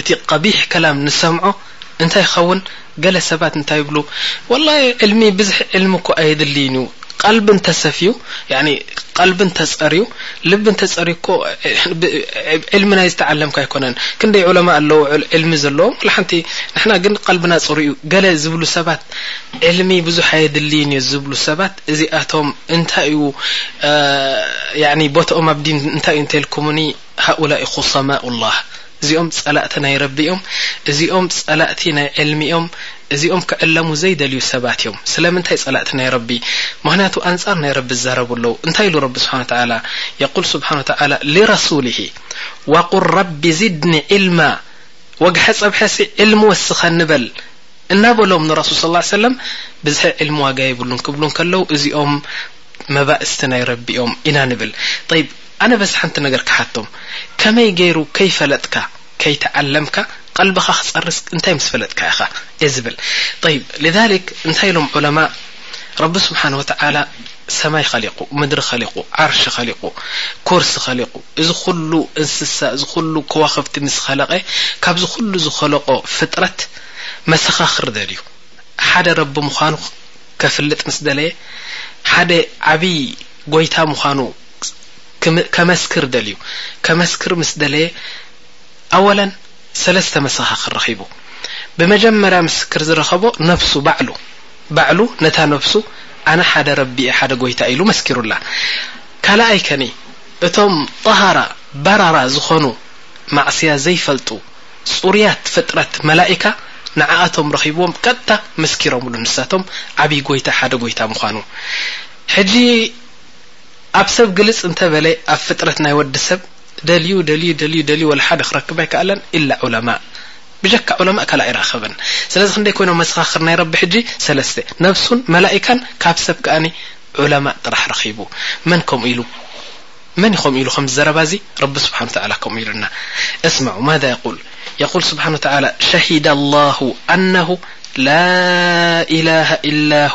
እቲ ቀቢሕ ከላም ንሰምዖ እንታይ ይኸውን ገለ ሰባት እንታይ ይብሉ ወላሂ ዕልሚ ብዝሒ ዕልሚ እኮ ኣየድልይን እዩ ቐልቢ እንተሰፍዩ ያኒ ቐልቢ እንተፀርዩ ልቢ እንተፀርዩ እኮ ዕልሚ ናይ ዝተዓለምካ ኣይኮነን ክንደይ ዑለማእ ኣለዉ ዕልሚ ዘለዎም ዋላ ሓንቲ ንሕና ግን ቐልብና ፅሩይ እዩ ገለ ዝብሉ ሰባት ዕልሚ ብዙሕ ኣየድልይን እዩ ዝብሉ ሰባት እዚኣቶም እንታይ እዩ ያኒ ቦትኦም ኣብ ዲን እንታይ እዩ እንተልኩሙኒ ሃኡላኢ ኹሰማኡላህ እዚኦም ጸላእቲ ናይ ረቢ እዮም እዚኦም ጸላእቲ ናይ ዕልሚ እዮም እዚኦም ክዕለሙ ዘይደልዩ ሰባት እዮም ስለምንታይ ጸላእቲ ናይ ረቢ ምኽንያቱ ኣንጻር ናይ ረቢ ይዛረቡ ኣለዉ እንታይ ኢሉ ረቢ ስብሓን ወተዓላ የቁል ስብሓን ወተዓላ ሊረሱሊሂ ወቁል ረቢ ዚድኒ ዒልማ ወግሐ ጸብሐሲ ዕልሚ ወስኸኒ በል እናበሎም ንረሱል ስ ላ ሰለም ብዝሒ ዕልሚ ዋጋ የብሉን ክብሉ እንከለዉ እዚኦም መባእስቲ ናይ ረቢ እዮም ኢና ንብል ኣነ በዚ ሓንቲ ነገር ክሓቶም ከመይ ገይሩ ከይፈለጥካ ከይተዓለምካ ቐልብኻ ክጸርስ እንታይ ምስ ፈለጥካ ኢኻ እየ ዝብል ጠይብ لذلك እንታይ ኢሎም ዑለማእ ረቢ ስብሓን ወተዓላ ሰማይ ኸሊቁ ምድሪ ኸሊቁ ዓርሺ ኸሊቁ ኩርሲ ኸሊቁ እዚ ኹሉ እንስሳ እዚ ኹሉ ከዋኽብቲ ምስ ኸለቐ ካብዚ ኹሉ ዝኸለቆ ፍጥረት መሰኻኽር ደልዩ ሓደ ረቢ ምዃኑ ከፍልጥ ምስ ደለየ ሓደ ዓብይ ጎይታ ምዃኑ ከመስክር ደልዩ። ከመስክር ምስ ደለየ ኣወለን ሰለስተ መሰኻኽር ረኺቡ። ብመጀመርያ ምስክር ዝረኸቦ ነብሱ ባዕሉ። ባዕሉ ነታ ነብሱ ኣነ ሓደ ረቢ እየ ሓደ ጎይታ ኢሉ መስኪሩላ። ካልኣይ ከኒ እቶም ጠሃራ በራራ ዝኾኑ ማዕስያ ዘይፈልጡ ጽሩያት ፍጥረት መላኢካ ንዓኣቶም ረኺብዎም ቀጥታ መስኪሮምሉ ንሳቶም ዓቢ ጎይታ ሓደ ጎይታ ምዃኑ። ሕጂ። ኣብ ሰብ ግልጽ እንተ በለ ኣብ ፍጥረት ናይ ወዲ ሰብ ደልዩ ደልዩ ደልዩ ደልዩ ወላ ሓደ ክረክብ ኣይከኣለን ኢላ ዑለማእ ብጀካ ዑለማእ ካልእ ኣይረኸበን ስለዚ ክንደይ ኮይኖም መሰኻኽር ናይ ረቢ ሕጂ ሰለስተ ነብሱን መላኢካን ካብ ሰብ ከኣ ዑለማእ ጥራሕ ረኺቡ መን ከምኡ ኢሉ መን ከምኡ ኢሉ ከምዚ ዘረባ እዚ ረቢ ስብሓን ወተዓላ ከምኡ ኢሉና እስምዑ ማذا የቁል የቁል ስብሓን ወተዓላ ሸሂደ ኣላሁ ኣነሁ ላ ኢላሃ ኢላሁ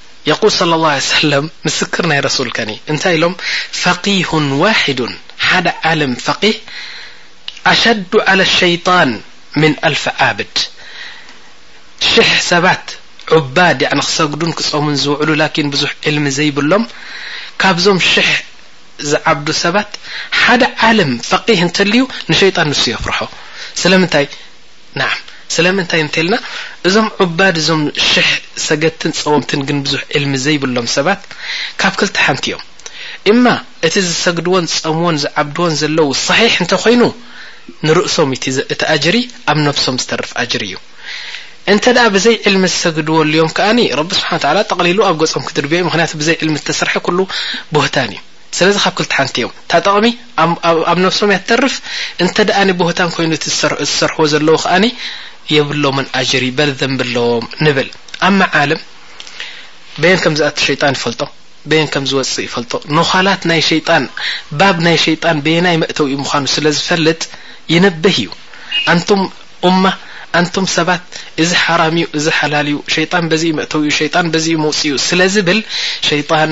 የቁል ሰለ ላሁ ዓለይሂ ወሰለም ምስክር ናይ ረሱል ከኒ እንታይ ኢሎም ፈቂሁን ዋሒዱን ሓደ ዓለም ፈቂህ ኣሸዱ ዓለ ሸይጣን ምን ኣልፍ ዓብድ ሽሕ ሰባት ዑባድ ያዕኒ ክሰግዱን ክጾሙን ዝውዕሉ ላኪን ብዙሕ ዕልሚ ዘይብሎም ካብዞም ሽሕ ዝዓብዱ ሰባት ሓደ ዓለም ፈቂህ እንተልዩ ንሸይጣን ንሱ የፍርሖ ስለምንታይ ናዓም ስለምንታይ እንተልና እዞም ዑባድ እዞም ሽሕ ሰገድትን ጸወምትን ግን ብዙሕ ዒልሚ ዘይብሎም ሰባት ካብ ክልተ ሓንቲ እዮም እማ እቲ ዝሰግድዎን ዝጸምዎን ዝዓብድዎን ዘለዉ ሰሒሕ እንተኾይኑ ንርእሶም እቲ እቲ ኣጅሪ ኣብ ነብሶም ዝተርፍ ኣጅሪ እዩ እንተ ብዘይ ዒልሚ ዝሰግድዎ ኣልዮም ከኣ ረቢ ስብሓን ወተዓላ ጠቕሊሉ ኣብ ገጾም ክድርብዮ እዩ ምኽንያቱ ብዘይ ዒልሚ ዝተሰርሐ ኩሉ ቡህታን እዩ ስለዚ ካብ ክልተ ሓንቲ እዮም እታ ጠቕሚ ኣብ ነብሶም እያ ትተርፍ እንተ ደኣኒ ብሆታን ኮይኑ እቲ ዝሰርሕዎ ዘለዉ ከኣኒ የብሎምን ኣጅሪ በል ዘንቢ ኣለዎም ንብል ኣብ መዓልም በየን ከም ዝኣቲ ሸይጣን ይፈልጦ በየን ከም ዝወፅእ ይፈልጦ ነዃላት ናይ ሸይጣን ባብ ናይ ሸይጣን በየናይ መእተው እዩ ምዃኑ ስለ ዝፈልጥ ይነብህ እዩ ኣንቱም ኡማ ኣንቱም ሰባት እዚ ሓራም እዩ እዚ ሓላል እዩ ሸይጣን በዚ እዩ መእተዊ እዩ ሸይጣን በዚ እዩ መውፅኢኡ ስለ ዝብል ሸይጣን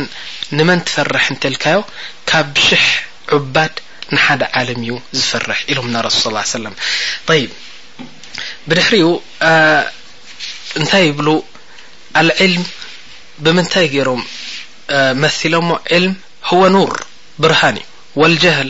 ንመን ትፈርሕ እንተልካዮ ካብ ሽሕ ዑባድ ንሓደ ዓለም እዩ ዝፈርሕ ኢሎምና ረሱል ስ ላ ሰለም ጠይብ ብድሕሪኡ እንታይ ይብሉ ኣልዕልም ብምንታይ ገይሮም መሲሎሞ ዕልም ህወ ኑር ብርሃን እዩ ወልጀህል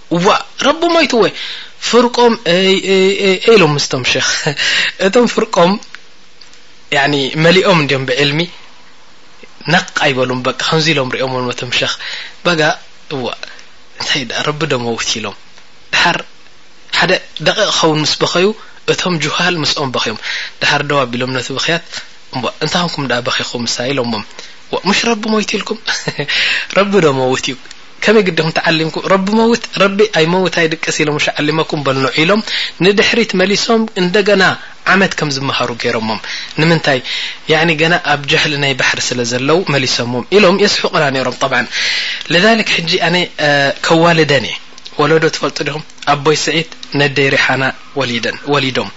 እዋእ ረቦም ኣይትወ ፍርቆም እይ ኢሎም ምስቶም ሸኽ እቶም ፍርቆም መሊኦም እንዲም ብዕልሚ ነቕ ኣይበሉም በቃ ከምዚ ኢሎም ሪኦሞ መቶም ሸኽ በጋ እዋእ እንታይ ዳኣ ረቢ ዶ መውት ኢሎም ድሓር ሓደ ደቂቕ ኸውን ምስ በኸዩ እቶም ጁሃል ምስኦም በኽዮም ድሓር ደው ኣቢሎም ነቲ ብኽያት እሞ እንታይ ኹንኩም ደኣ በኺኹም ምሳ ኢሎሞም ሙሽ ረቢ ሞይቱ ኢልኩም ረቢ ዶ መውት እዩ ከመይ ግዲኹም ተዓሊምኩም ረቢ መውት ረቢ ኣይመውት ኣይድቅስ ኢሎም ሸዓሊመኩም በልኖ ኢሎም ንድሕሪት መሊሶም እንደገና ዓመት ከም ዝመሃሩ ገይሮሞም ንምንታይ ያኒ ገና ኣብ ጀህሊ ናይ ባሕሪ ስለ ዘለው መሊሶሞም ኢሎም የስሕቁና ነይሮም ጠብዓን ልዛሊክ ሕጂ ኣነ ከዋልደን እየ ወለዶ ትፈልጡ ዲኹም ኣቦይ ስዒድ ነደይ ሪሓና ወሊደን ወሊዶም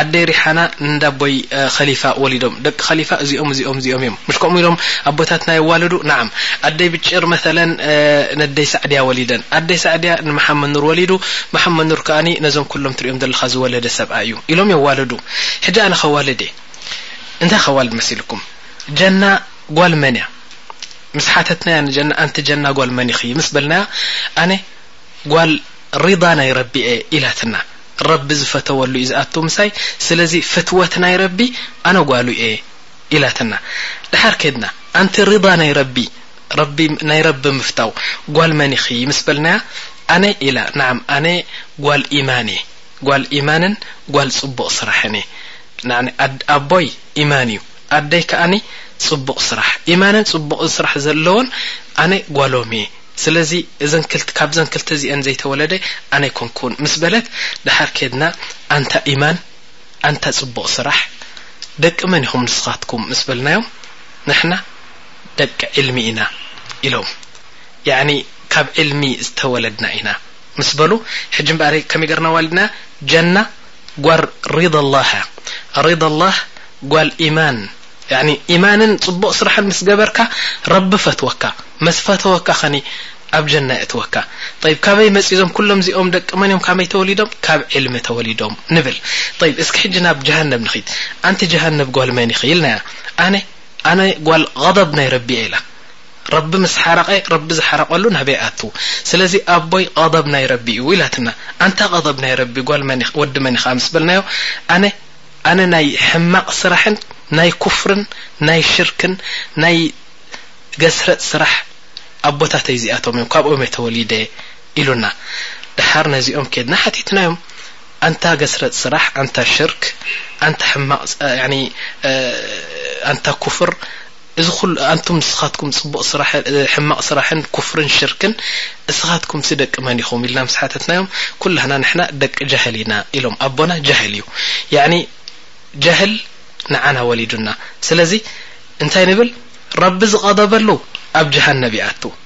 ኣደይ ሪሓና ንእንዳቦይ ኸሊፋ ወሊዶም ደቂ ኸሊፋ እዚኦም እዚኦም እዚኦም እዮም ምሽ ከምኡ ኢሎም ኣቦታትና የዋልዱ ናዓም ኣደይ ብጭር መተለን ነደይ ሳዕድያ ወሊደን ኣደይ ሳዕድያ ንመሓመድ ኑር ወሊዱ መሓመድ ኑር ከኣኒ ነዞም ኩሎም ትሪኦም ዘለኻ ዝወለደ ሰብኣይ እዩ ኢሎም የዋልዱ ሕጂ ኣነ ኸዋልድ እየ እንታይ ኸዋልድ መሲልኩም ጀና ጓል መን እያ ምስ ሓተትናያ ንጀና ኣንቲ ጀና ጓል መን ኢኺ ምስ በልናያ ኣነ ጓል ሪዳ ናይ ረቢ እየ ኢላትና ረቢ ዝፈተወሉ እዩ ዝኣቱ ምሳይ ስለዚ ፍትወት ናይ ረቢ ኣነ ጓሉ እየ ኢላትና ድሓር ከድና ኣንቲ ሪዳ ናይ ረቢ ረቢ ናይ ረቢ ምፍታው ጓል መን ኢኺ ምስ በልናያ ኣነ ኢላ ናዓም ኣነ ጓል ኢማን እየ ጓል ኢማንን ጓል ጽቡቅ ስራሕን እየ ናዓኒ ኣቦይ ኢማን እዩ ኣደይ ካኣኒ ጽቡቅ ስራሕ ኢማንን ጽቡቅን ስራሕ ዘለዎን ኣነ ጓሎም እየ ስለዚ እዘን ክልተ ካብዘን ክልተ እዚኤን ዘይተወለደ ኣነ ኣይኮንኩን ምስ በለት ደሓር ከድና ኣንታ ኢማን ኣንታ ጽቡቕ ስራሕ ደቂ መን ኢኹም ንስኻትኩም ምስ በልናዮም ንሕና ደቂ ዒልሚ ኢና ኢሎም ያዕኒ ካብ ዒልሚ ዝተወለድና ኢና ምስ በሉ ሕጂ እምበኣር ከመይ ገርና ዋሊድናያ ጀና ጓል ሪዳላህ እያ ሪዳላህ ጓል ኢማን ያኒ ኢማንን ጽቡቅ ስራሕን ምስ ገበርካ ረቢ ፈትወካ መስ ፈተወካ ከኒ ኣብ ጀና የእትወካ ጠይብ ካበይ መጽዩ ዞም ኩሎም ዚኦም ደቂ መን እዮም ካመይ ተወሊዶም ካብ ዒልሚ ተወሊዶም ንብል ጠይብ እስኪ ሕጂ ናብ ጀሃነብ ንኺድ ኣንቲ ጀሃነብ ጓል መን ኢኺ ኢልናያ ኣነ ኣነ ጓል غضብ ናይ ረቢ እየ ኢላ ረቢ ምስ ሓረቀ ረቢ ዝሓረቀሉ ናበይ ኣቱ ስለዚ ኣቦይ غضብ ናይ ረቢ እዩ ኢላትና ኣንታ غضብ ናይ ረቢ ጓል መን ወዲ መን ኢኻ ምስ በልናዮ ኣነ ኣነ ናይ ሕማቅ ስራሕን ናይ ኩፍርን ናይ ሽርክን ናይ ገስረጥ ስራሕ ኣቦታተይ እዚኣቶም እዮም ካብኦም እየ ተወሊደ ኢሉና ደሓር ነዚኦም ኬድና ሓቲትናዮም ኣንታ ገስረጥ ስራሕ ኣንታ ሽርክ ኣንታ ሕማቅ ኣንታ ኩፍር እዚ ኩሉ ኣንቱም ንስኻትኩም ጽቡቅ ስራሕ ሕማቅ ስራሕን ኩፍርን ሽርክን እስኻትኩምሲ ደቂ መን ኢኹም ኢልና ምስ ሓተትናዮም ኩላህና ንሕና ደቂ ጃህል ኢና ኢሎም ኣቦና ጃህል እዩ ያኒ ጃህል ንዓና ወሊዱና ስለዚ እንታይ ንብል ረቢ ዝቀደበሉ ኣብ ጀሃነብ ይኣቱ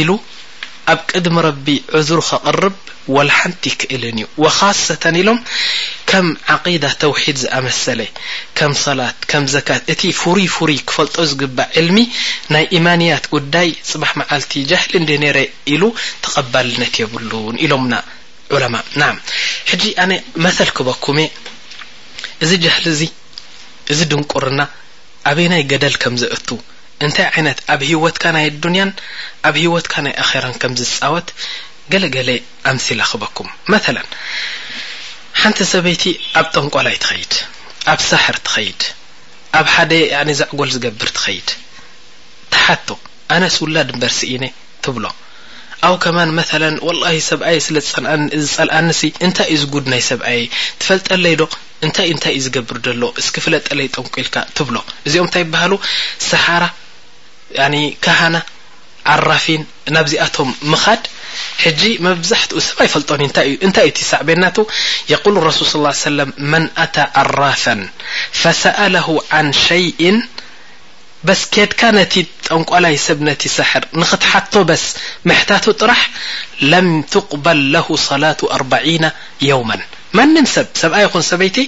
ኢሉ ኣብ ቅድሚ ረቢ ዑዝሩ ከቕርብ ወላሓንቲ ይክእልን እዩ ወኻሰተን ኢሎም ከም ዓቒዳ ተውሒድ ዝኣመሰለ ከም ሰላት ከም ዘካት እቲ ፍሩይ ፍሩይ ክፈልጦ ዝግባእ ዕልሚ ናይ ኢማንያት ጉዳይ ጽባሕ መዓልቲ ጃህል እንድየ ነይረ ኢሉ ተቐባልነት የብሉን ኢሎምና ዑለማእ ናዓም ሕጂ ኣነ መተል ክበኩም እየ እዚ ጃህል እዚ እዚ ድንቁርና ኣበየናይ ገደል ከም ዘእቱ እንታይ ዓይነት ኣብ ሂወትካ ናይ ኣዱንያን ኣብ ሂወትካ ናይ ኣኼራን ከም ዝጻወት ገለ ገለ ኣምሲላ ክበኩም መተለን ሓንቲ ሰበይቲ ኣብ ጠንቋላይ ትኸይድ ኣብ ሳሕር ትኸይድ ኣብ ሓደ ያኒ ዘዕጎል ዝገብር ትኸይድ ትሓቶ ኣነስ ውላድ እምበር ስኢነ ትብሎ ኣው ከማን መተለን ወላሂ ሰብኣየ ስለ ዝጸልኣኒ ሲ እንታይ እዩ እዚ ጉድ ናይ ሰብኣየይ ትፈልጠለይ ዶ እንታይ እዩ እንታይ እዩ ዝገብር ዘሎ እስኪ ፍለጠለይ ጠንቁልካ ትብሎ እዚኦም እንታይ ይበሃሉ ሰሓራ ያኒ ካሃና ዓራፊን ናብዚኣቶም ምኻድ ሕጂ መብዛሕትኡ ሰብ ኣይፈልጦን እንታይ እዩ እንታይ እዩ እቲ ሳዕቤናቱ የቁል ረሱል ስ ላ ሰለም መን ኣታ ዓራፈን ፈሰኣለሁ ዓን ሸይእን በስ ኬድካ ነቲ ጠንቋላይ ሰብ ነቲ ሳሕር ንኽትሓቶ በስ ምሕታቱ ጥራሕ ለም ትቅበል ለሁ ሰላቱ ኣርባዒነ የውመን ማንም ሰብ ሰብኣይ ይኹን ሰበይቲ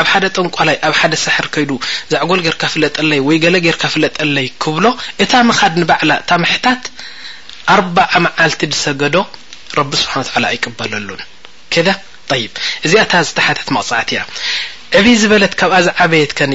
ኣብ ሓደ ጠንቋላይ ኣብ ሓደ ሳሕር ከይዱ ዛዕጎል ጌርካ ፍለጠለይ ወይ ገለ ጌርካ ፍለጠለይ ክብሎ እታ ምኻድ ንባዕላ እታ ምሕታት ኣርባዓ መዓልቲ ድሰገዶ ረቢ ስብሓን ወተዓላ ኣይቅበለሉን ከደ ጠይብ እዚኣ እታ ዝተሓተት መቕጻዕቲ እያ ዕብይ ዝበለት ካብኣ ዝዓበየት ከኒ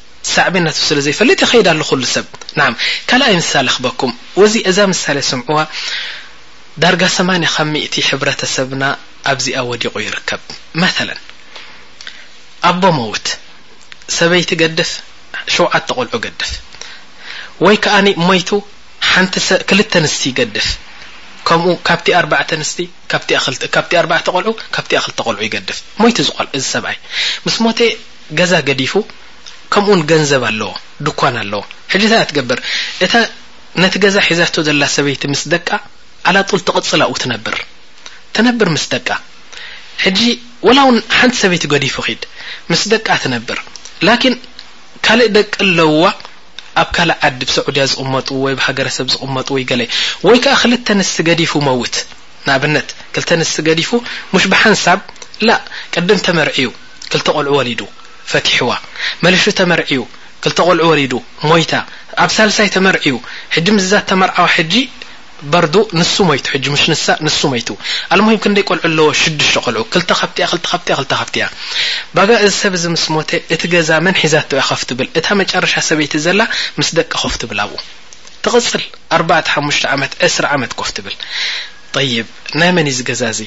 ሳዕቤናቱ ስለ ዘይፈልጥ ይኸይድ ኣሎ ኩሉ ሰብ። ናዓም። ካልኣይ ምሳሌ ክበኩም። ወዚ እዛ ምሳሌ ስምዕዋ ዳርጋ ሰማንያ ካብ ሚእቲ ሕብረተሰብና ኣብዚኣ ወዲቑ ይርከብ። መተለን። ኣቦ መውት። ሰበይቲ ገድፍ ሸውዓተ ቆልዑ ገድፍ። ወይ ከኣ ሞይቱ ሓንቲ ሰ ክልተ ኣንስቲ ይገድፍ። ከምኡ ካብቲኣ ኣርባዕተ ኣንስቲ ካብቲኣ ክልተ ካብቲኣ ኣርባዕተ ቆልዑ ካብቲኣ ክልተ ቆልዑ ይገድፍ። ሞይቱ እዚ ቆልዓ እዚ ሰብኣይ። ምስ ሞተ ገዛ ገዲፉ ከምኡውን ገንዘብ ኣለዎ ድኳን ኣለዎ ሕጂ እንታይ እያ ትገብር እታ ነቲ ገዛ ሒዛቶ ዘላ ሰበይቲ ምስ ደቃ ኣላጡል ትቕጽል ኣብኡ ትነብር ትነብር ምስ ደቃ ሕጂ ወላ እውን ሓንቲ ሰበይቲ ገዲፉ ኺድ ምስ ደቃ ትነብር ላኪን ካልእ ደቂ ኣለውዋ ኣብ ካልእ ዓዲ ብ ሰዑድያ ዝቕመጡ ወይ ብ ሃገረሰብ ዝቕመጡ ወይ ገለ ወይ ከኣ ክልተ ንስቲ ገዲፉ መውት ንኣብነት ክልተ ንስቲ ገዲፉ ሙሽ ብሓንሳብ ላእ ቅድም ተመርዕዩ ክልተ ቆልዑ ወሊዱ ፈቲሕዋ መሊሹ ተመርዕዩ ክልተ ቆልዑ ወሊዱ ሞይታ ኣብ ሳልሳይ ተመርዕዩ ሕጂ ምስዛ እተመርዓዋ ሕጂ በርዱ ንሱ ሞይቱ ሕጂ ሙሽ ንሳ ንሱ ሞይቱ ኣልሙሂም ክንደይ ቆልዑ ኣለዎ ሽዱሽተ ቆልዑ ክልተ ካብቲኣ ክልተ ካብቲኣ ክልተ ካብቲኣ ባጋ እዚ ሰብ እዚ ምስ ሞተ እቲ ገዛ መን ሒዛቶ እያ ኮፍ ትብል እታ መጨረሻ ሰበይቲ ዘላ ምስ ደቃ ኮፍ ትብል ኣብኡ ትቕጽል ኣርባዕተ ሓሙሽተ ዓመት ዕስራ ዓመት ኮፍ ትብል ጠይብ ናይ መን እዩ እዚ ገዛ እዚ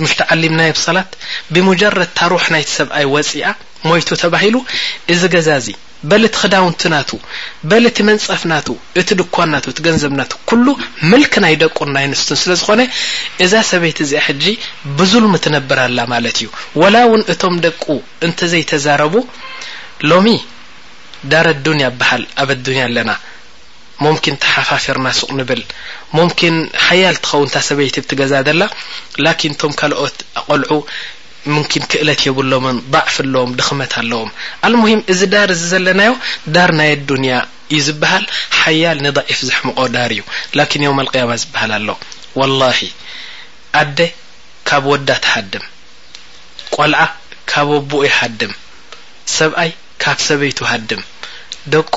ምሽ ተዓሊምናዮ ብሰላት ብሙጀረድ ታሩሕ ናይቲ ሰብኣይ ወጺኣ ሞይቱ ተባሂሉ እዚ ገዛ እዚ በል እቲ ክዳውንቲ ናቱ በል እቲ መንጸፍ ናቱ እቲ ድኳን ናቱ እቲ ገንዘብ ናቱ ኩሉ ምልክ ናይ ደቁን ናይ ኣንስቱን ስለ ዝኾነ እዛ ሰበይቲ እዚኣ ሕጂ ብዙልሚ ትነብር ኣላ ማለት እዩ ወላ እውን እቶም ደቁ እንተዘይተዛረቡ ሎሚ ዳረ ዱንያ በሃል ኣብ ኣዱንያ ኣለና ሞምኪን ተሓፋፊርና ሱቅ ንብል ሞምኪን ሓያል ትከውን እታ ሰበይቲ ኣብቲ ገዛ ዘላ ላኪን እቶም ካልኦት ቆልዑ ምኪን ክእለት የብሎምን ዳዕፊ ኣለዎም ድክመት ኣለዎም ኣልሙሂም እዚ ዳር እዚ ዘለናዮ ዳር ናይ ኣዱንያ እዩ ዝብሃል ሓያል ንዳዒፍ ዘሕምቆ ዳር እዩ ላኪን የውም ኣልቅያማ ዝብሃል ኣሎ ወላሂ ኣደ ካብ ወዳ ትሃድም ቆልዓ ካብ ኣቡኡ ይሃድም ሰብኣይ ካብ ሰበይቱ ሃድም ደቁ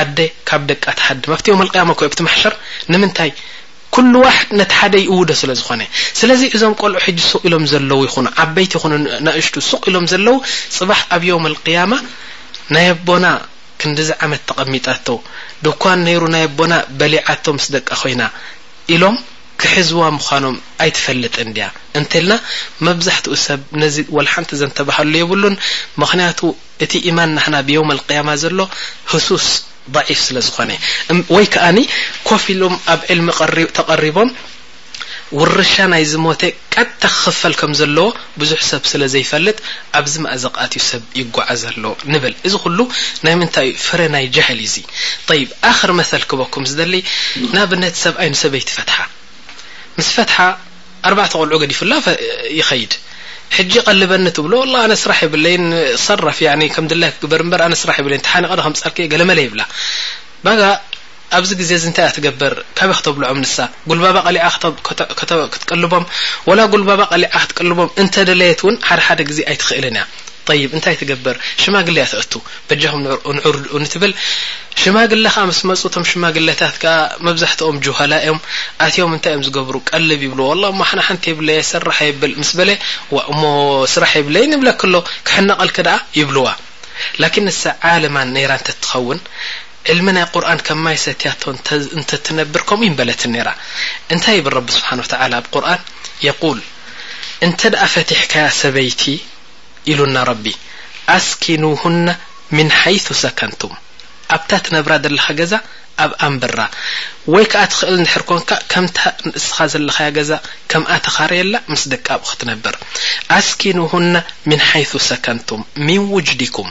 ኣደ ካብ ደቃ ትሃድም ኣብቲ ዮም ኣልቅያማ እኮ ኣብቲ ማሕሸር ንምንታይ ኩሉ ዋሕድ ነቲ ሓደ ይእውዶ ስለ ዝኾነ ስለዚ እዞም ቆልዑ ሕጂ ሱቕ ኢሎም ዘለዉ ይኹኑ ዓበይቲ ይኹኑ ናእሽቱ ሱቕ ኢሎም ዘለዉ ጽባሕ ኣብ ዮም ኣልቅያማ ናይ ኣቦና ክንድዚ ዓመት ተቐሚጣቶ ድኳን ነይሩ ናይ ኣቦና በሊዓቶ ምስ ደቃ ኮይና ኢሎም ክሕዝዋ ምዃኖም ኣይትፈልጥን ድያ እንተልና መብዛሕትኡ ሰብ ነዚ ወልሓንቲ ዘንተባሃሉ የብሉን ምክንያቱ እቲ ኢማን ናህና ብየውም ኣልቅያማ ዘሎ ህሱስ ضዒፍ ስለ ዝኾነ ወይ ከኣ ኮፍ ኢሎም ኣብ ዕልሚ ተቐሪቦም ውርሻ ናይ ዝሞተ ቀጥታ ክኽፈል ከም ዘለዎ ብዙሕ ሰብ ስለ ዘይፈልጥ ኣብዚ መእዘቕ ኣትዩ ሰብ ይጓዓዝ ኣሎ ንብል እዚ ኩሉ ናይ ምንታይ እዩ ፍረ ናይ ጃህል እዩ እዚ طይብ ኣኽር መሰል ክበኩም ዝደሊ ንኣብነት ሰብኣይ ንሰበይቲ ፈትሓ ምስ ፈትሓ ኣርባዕተ ቆልዑ ገዲፉላ ይኸይድ ሕጂ ቀልበኒ ትብሎ ወላ ኣነ ስራሕ የብለይን ሰረፍ ያኒ ከም ድላይክ ግበር እምበር ኣነ ስራሕ የብለይን ተሓኒቐ ዶ ከምጻልክየ ገለመለ ይብላ ባጋ ኣብዚ ግዜ እዚ እንታይ እያ ትገበር ካበይ ክተብልዖም ንሳ ጉልባባ ቀሊዓ ክትቀልቦም ወላ ጉልባባ ቀሊዓ ክትቀልቦም እንተደለየት እውን ሓደ ሓደ ግዜ ኣይትኽእልን እያ ጠይብ እንታይ ትገብር ሽማግለ እያ ተእቱ በጃኹም ንዑርድኡ ንትብል ሽማግለ ከዓ ምስ መፁ እቶም ሽማግለታት ከዓ መብዛሕትኦም ጁሃላ እዮም ኣትዮም እንታይ እዮም ዝገብሩ ቀልብ ይብሉ ወላ እሞ ሓና ሓንቲ የብለየ ሰራሕ የብል ምስ በለ ዋ እሞ ስራሕ የብለይ ንብለክሎ ክሕነቐልክ ደኣ ይብልዋ ላኪን ንሳ ዓለማ ነይራ እንተትኸውን ዕልሚ ናይ ቁርኣን ከም ማይ ሰትያቶ እንተ ትነብር ከምኡ ይምበለትን ነይራ እንታይ ይብል ረቢ ስብሓን ወተዓላ ኣብ ቁርኣን የቁል እንተ ደኣ ፈቲሕካያ ሰበይቲ ኢሉና ረቢ ኣስኪኑሁነ ምን ሓይሱ ሰከንቱም ኣብታ ትነብራ ዘለኻ ገዛ ኣብ ኣንብራ ወይ ከኣ ትኽእል እንድሕር ኮንካ ከምታ ንእስኻ ዘለኻያ ገዛ ከምኣ ተኻረየላ ምስ ደቂ ኣብኡ ክትነብር ኣስኪኑሁነ ምን ሓይሱ ሰከንቱም ምን ውጅዲኩም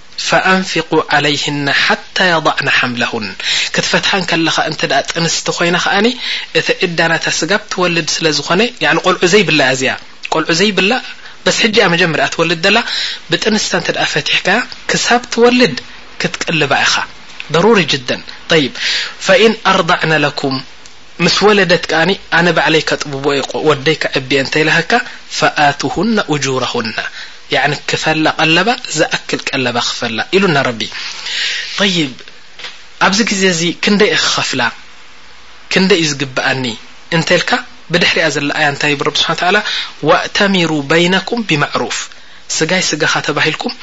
ፈኣንፊቁ ዓለይህነ ሓታ የዳዕነ ሓምለሁን ክትፈትሓ እንከለኻ እንተ ጥንስቲ ኮይና ከኣ እቲ ዒዳ ናታ ስጋብ ትወልድ ስለ ዝኾነ ያዕኒ ቆልዑ ዘይብላ እያ እዚኣ ቆልዑ ዘይብላ በስ ሕጂ እያ መጀመርያ ትወልድ ዘላ ብጥንስታ እንተ ፈቲሕካያ ክሳብ ትወልድ ክትቅልባ ኢኻ ደሩሪ ጅደን ጠይብ ፈኢን ኣርዳዕነ ለኩም ምስ ወለደት ከኣ ኣነ ባዕለይ ከጥብቦ እየ ወደይ ከዕብየ እንተ ኢላሃካ ፈኣቱሁነ ኡጁረሁነ ያኒ ክፈላ ቀለባ ዝኣክል ቀለባ ክፈላ ኢሉና ረቢ ጠይብ ኣብዚ ግዜ እዚ ክንደይ እየ ክኸፍላ ክንደይ እዩ ዝግብኣኒ እንተ ኢልካ ብድሕሪኣ ዘላ ኣያ እንታይ ይብል ረቢ ስብሓን ተዓላ ወእተሚሩ በይነኩም ብማዕሩፍ ስጋይ ስጋኻ ተባሂልኩም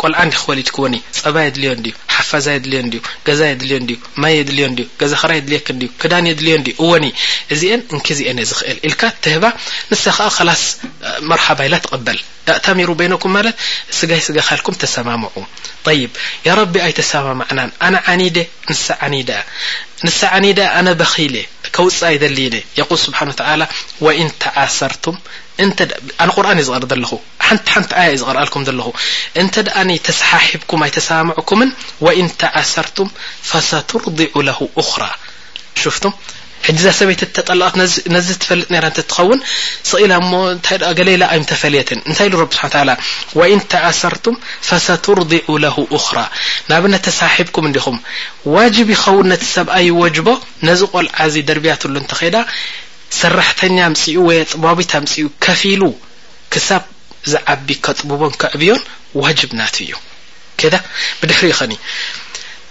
ቆልዓ እንዲኺ ወሊድክዎ እንይ ጸባ የድልዮ እንድዩ ሓፋዛ የድልዮ እንድዩ ገዛ የድልዮ እንድዩ ማይ የድልዮ እንድዩ ገዛ ኽራይ የድልየኪ እንድዩ ክዳን የድልዮ እንድዩ እወኒ እዚኤን እንኪ እዚኤን እየ ዝኽእል ኢልካ ትህባ ንሳ ኸኣ ኸላስ መርሓባ ኢላ ትቕበል ዳእታሚሩ በይነኩም ማለት ስጋይ ስጋኻ ኢልኩም ተሰማምዑ ጠይብ ያረቢ ኣይተሰማማዕናን ኣነ ዓኒደ ንሳ ዓኒዳ ንሳ ዓኒዳ ኣነ በኺለ ከውጽእ ኣይደልይን እየ የቁል ስብሓን ወተዓላ ወኢን ተዓሰርቱም እንተ ኣነ ቁርኣን እየ ዝቐሪ ዘለኹ ሓንቲ ሓንቲ ኣያ እየ ዝቐርኣልኩም ዘለኹ እንተ ተሰሓሒብኩም ኣይተሰማምዕኩምን ወኢን ተኣሰርቱም ፈሰቱርዲዑ ለሁ ኡኽራ ሽፍቱም ሕጂ እዛ ሰበይቲ እተጠለቐት ነዚ ትፈልጥ ነራ እንተ ትኸውን ስኢላ እሞ እንታይ ደ ገለ ኢላ ኣይምተፈልየትን እንታይ ኢሉ ረቢ ስብሓን ታላ ወኢን ተኣሰርቱም ፈሰቱርዲዑ ለሁ ኡኽራ ንኣብነት ተሳሒብኩም እንዲኹም ዋጅብ ይኸውን ነቲ ሰብኣይ ይወጅቦ ነዚ ቆልዓ እዚ ደርብያትሉ እንተኸይዳ ሰራሕተኛ ኣምጺኡ ወይ ኣጥባቢት ኣምጺኡ ከፊሉ ክሳብ ዝዓቢ ከጥብቦን ከዕብዮን ዋጅብ ናቱ እዩ ከይዳ ብድሕሪኡ ከኒ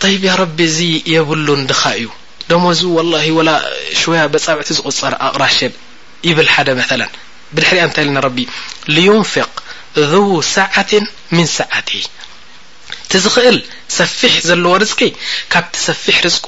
ጠይብ ያ ረቢ እዚ የብሉን ድኻ እዩ ደሞዙ ወላሂ ወላ ሽወያ በጻብዕቲ ዝቑጸር ኣቕራሽ የብ ይብል ሓደ መተለን ብድሕሪኣ እንታይ ኢልና ረቢ ልዩንፊቅ ذو ሰዓት ምን ሰዓቲ እቲ ዝኽእል ሰፊሕ ዘለዎ ርዝቂ ካብቲ ሰፊሕ ርዝቁ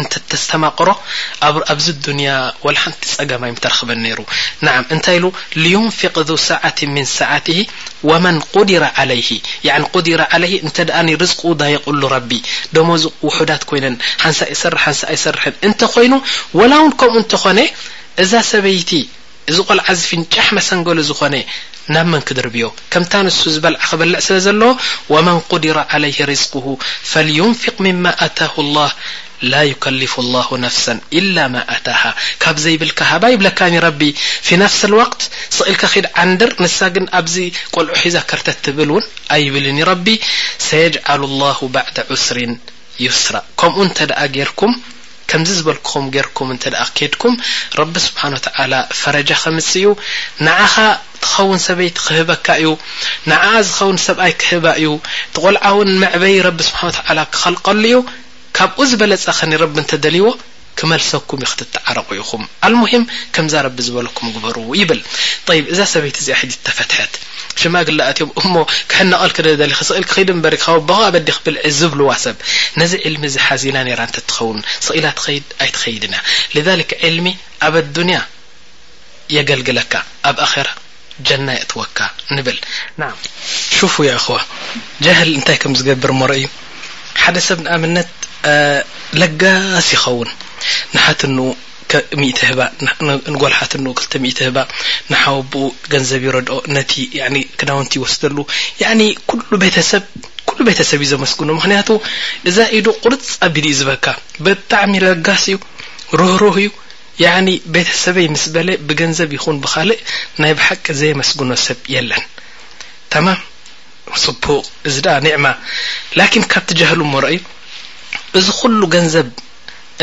እንተተስተማቕሮ ኣብ ኣብዚ ዱንያ ዋላ ሓንቲ ጸገም ኣይምተረኽበን ነይሩ። ነዓም እንታይ ኢሉ ሊዩንፊቅ ዙ ሳዓትን ሚን ሳዓትሂ ወመን ቁዲረ ዓለይሂ ያዕኒ ቁዲረ ዓለይሂ እንተድኣ ርዝቁ ዳይቕሉ ረቢ ደሞዙ ውሑዳት ኮይነን ሓንሳእ ይሰርሕ ሓንሳእ ኣይሰርሕን እንተኾይኑ ወላውን ከምኡ እንተኾነ እዛ ሰበይቲ እዚ ቆልዓ እዚ ፍንጫሕ መሰንገሉ ዝኾነ ናብ መን ክድርብዮ ከምታ ንሱ ዝበልዓ ክበልዕ ስለ ዘለዎ ወመን ቁዲረ ዓለይህ ሪዝቁሁ ፈልዩንፊቅ ምማ ኣታሁ ላህ ላዩከሊፉ ላሁ ነፍሰን ኢላ ማ ኣታሃ ካብ ዘይብልካ ሃባ ይብለካኒ ረቢ ፊነፍሰልወቅት ስቅ ኢልካ ኪድ ዓንድር ንሳ ግን ኣብዚ ቆልዑ ሒዛ ከርተት ትብል ውን ኣይብልን ዩ ረቢ ሰየጅዓሉ ላሁ ባዕደ ዑስሪን ይስራእ ከምኡ እንተ ጌርኩም ከምዚ ዝበልኩኹም ጌርኩም እንተ ኬድኩም ረቢ ስብሓን ወተዓላ ፈረጃ ከምጽእ እዩ ንዓኻ ትኸውን ሰበይቲ ክህበካ እዩ ንዓኣ ዝኸውን ሰብኣይ ክህባ እዩ ትቖልዓ ውን መዕበዪ ረቢ ስብሓን ወተዓላ ክኸልቀሉ እዩ ካብኡ ዝበለጸ ኸኒ ረቢ እንተ ደልዎ ክመልሰኩም እዩ ክትታዓረቁ ኢኩም ኣልሙሂም ከምዛ ረቢ ዝበለኩም ግበሩ ይብል ጠይብ እዛ ሰበይቲ እዚኣ ሕጂ ተፈትሐት ሽማግለ ኣትዮም እሞ ክሕነቀል ክደደሊ ክስእል ክኪድ እምበሪ ካብ ኣቦካ ኣበዴክ ብልዒ ዝብልዋ ሰብ ነዚ ዕልሚ እዚ ሓዚና ነይራ እንተትከውን ስቂላ ትከይድ ኣይትከይድን እያ لذلك ዕልሚ ኣብ ኣዱንያ የገልግለካ ኣብ ኣኼራ ጀና የእትወካ ንብል ናዓ ሹፉ ያ እኽዋ ጃህል እንታይ ከም ዝገብር እሞ ረእዩ ሓደ ሰብ ንኣብነት ለጋስ ይኸውን ንሓትንኡ ሚእቲ ህባ ንጓል ሓትንኡ ክልተ ሚእቲ ህባ ንሓወብኡ ገንዘብ ይረድኦ ነቲ ክዳውንቲ ይወስደሉ ያኒ ኩሉ ቤተሰብ ኩሉ ቤተሰብ እዩ ዘመስግኖ ምክንያቱ እዛ ኢዱ ቁርፅ ኣቢሉ እዩ ዝበካ ብጣዕሚ ለጋስ እዩ ርህሩህ እዩ ያኒ ቤተሰበይ ምስ በለ ብገንዘብ ይኹን ብኻልእ ናይ ብሓቂ ዘየመስግኖ ሰብ የለን ተማም ጽቡቅ እዚ ድኣ ኒዕማ ላኪን ካብ ትጃህሉ እሞ ረኣዩ እዚ ኩሉ ገንዘብ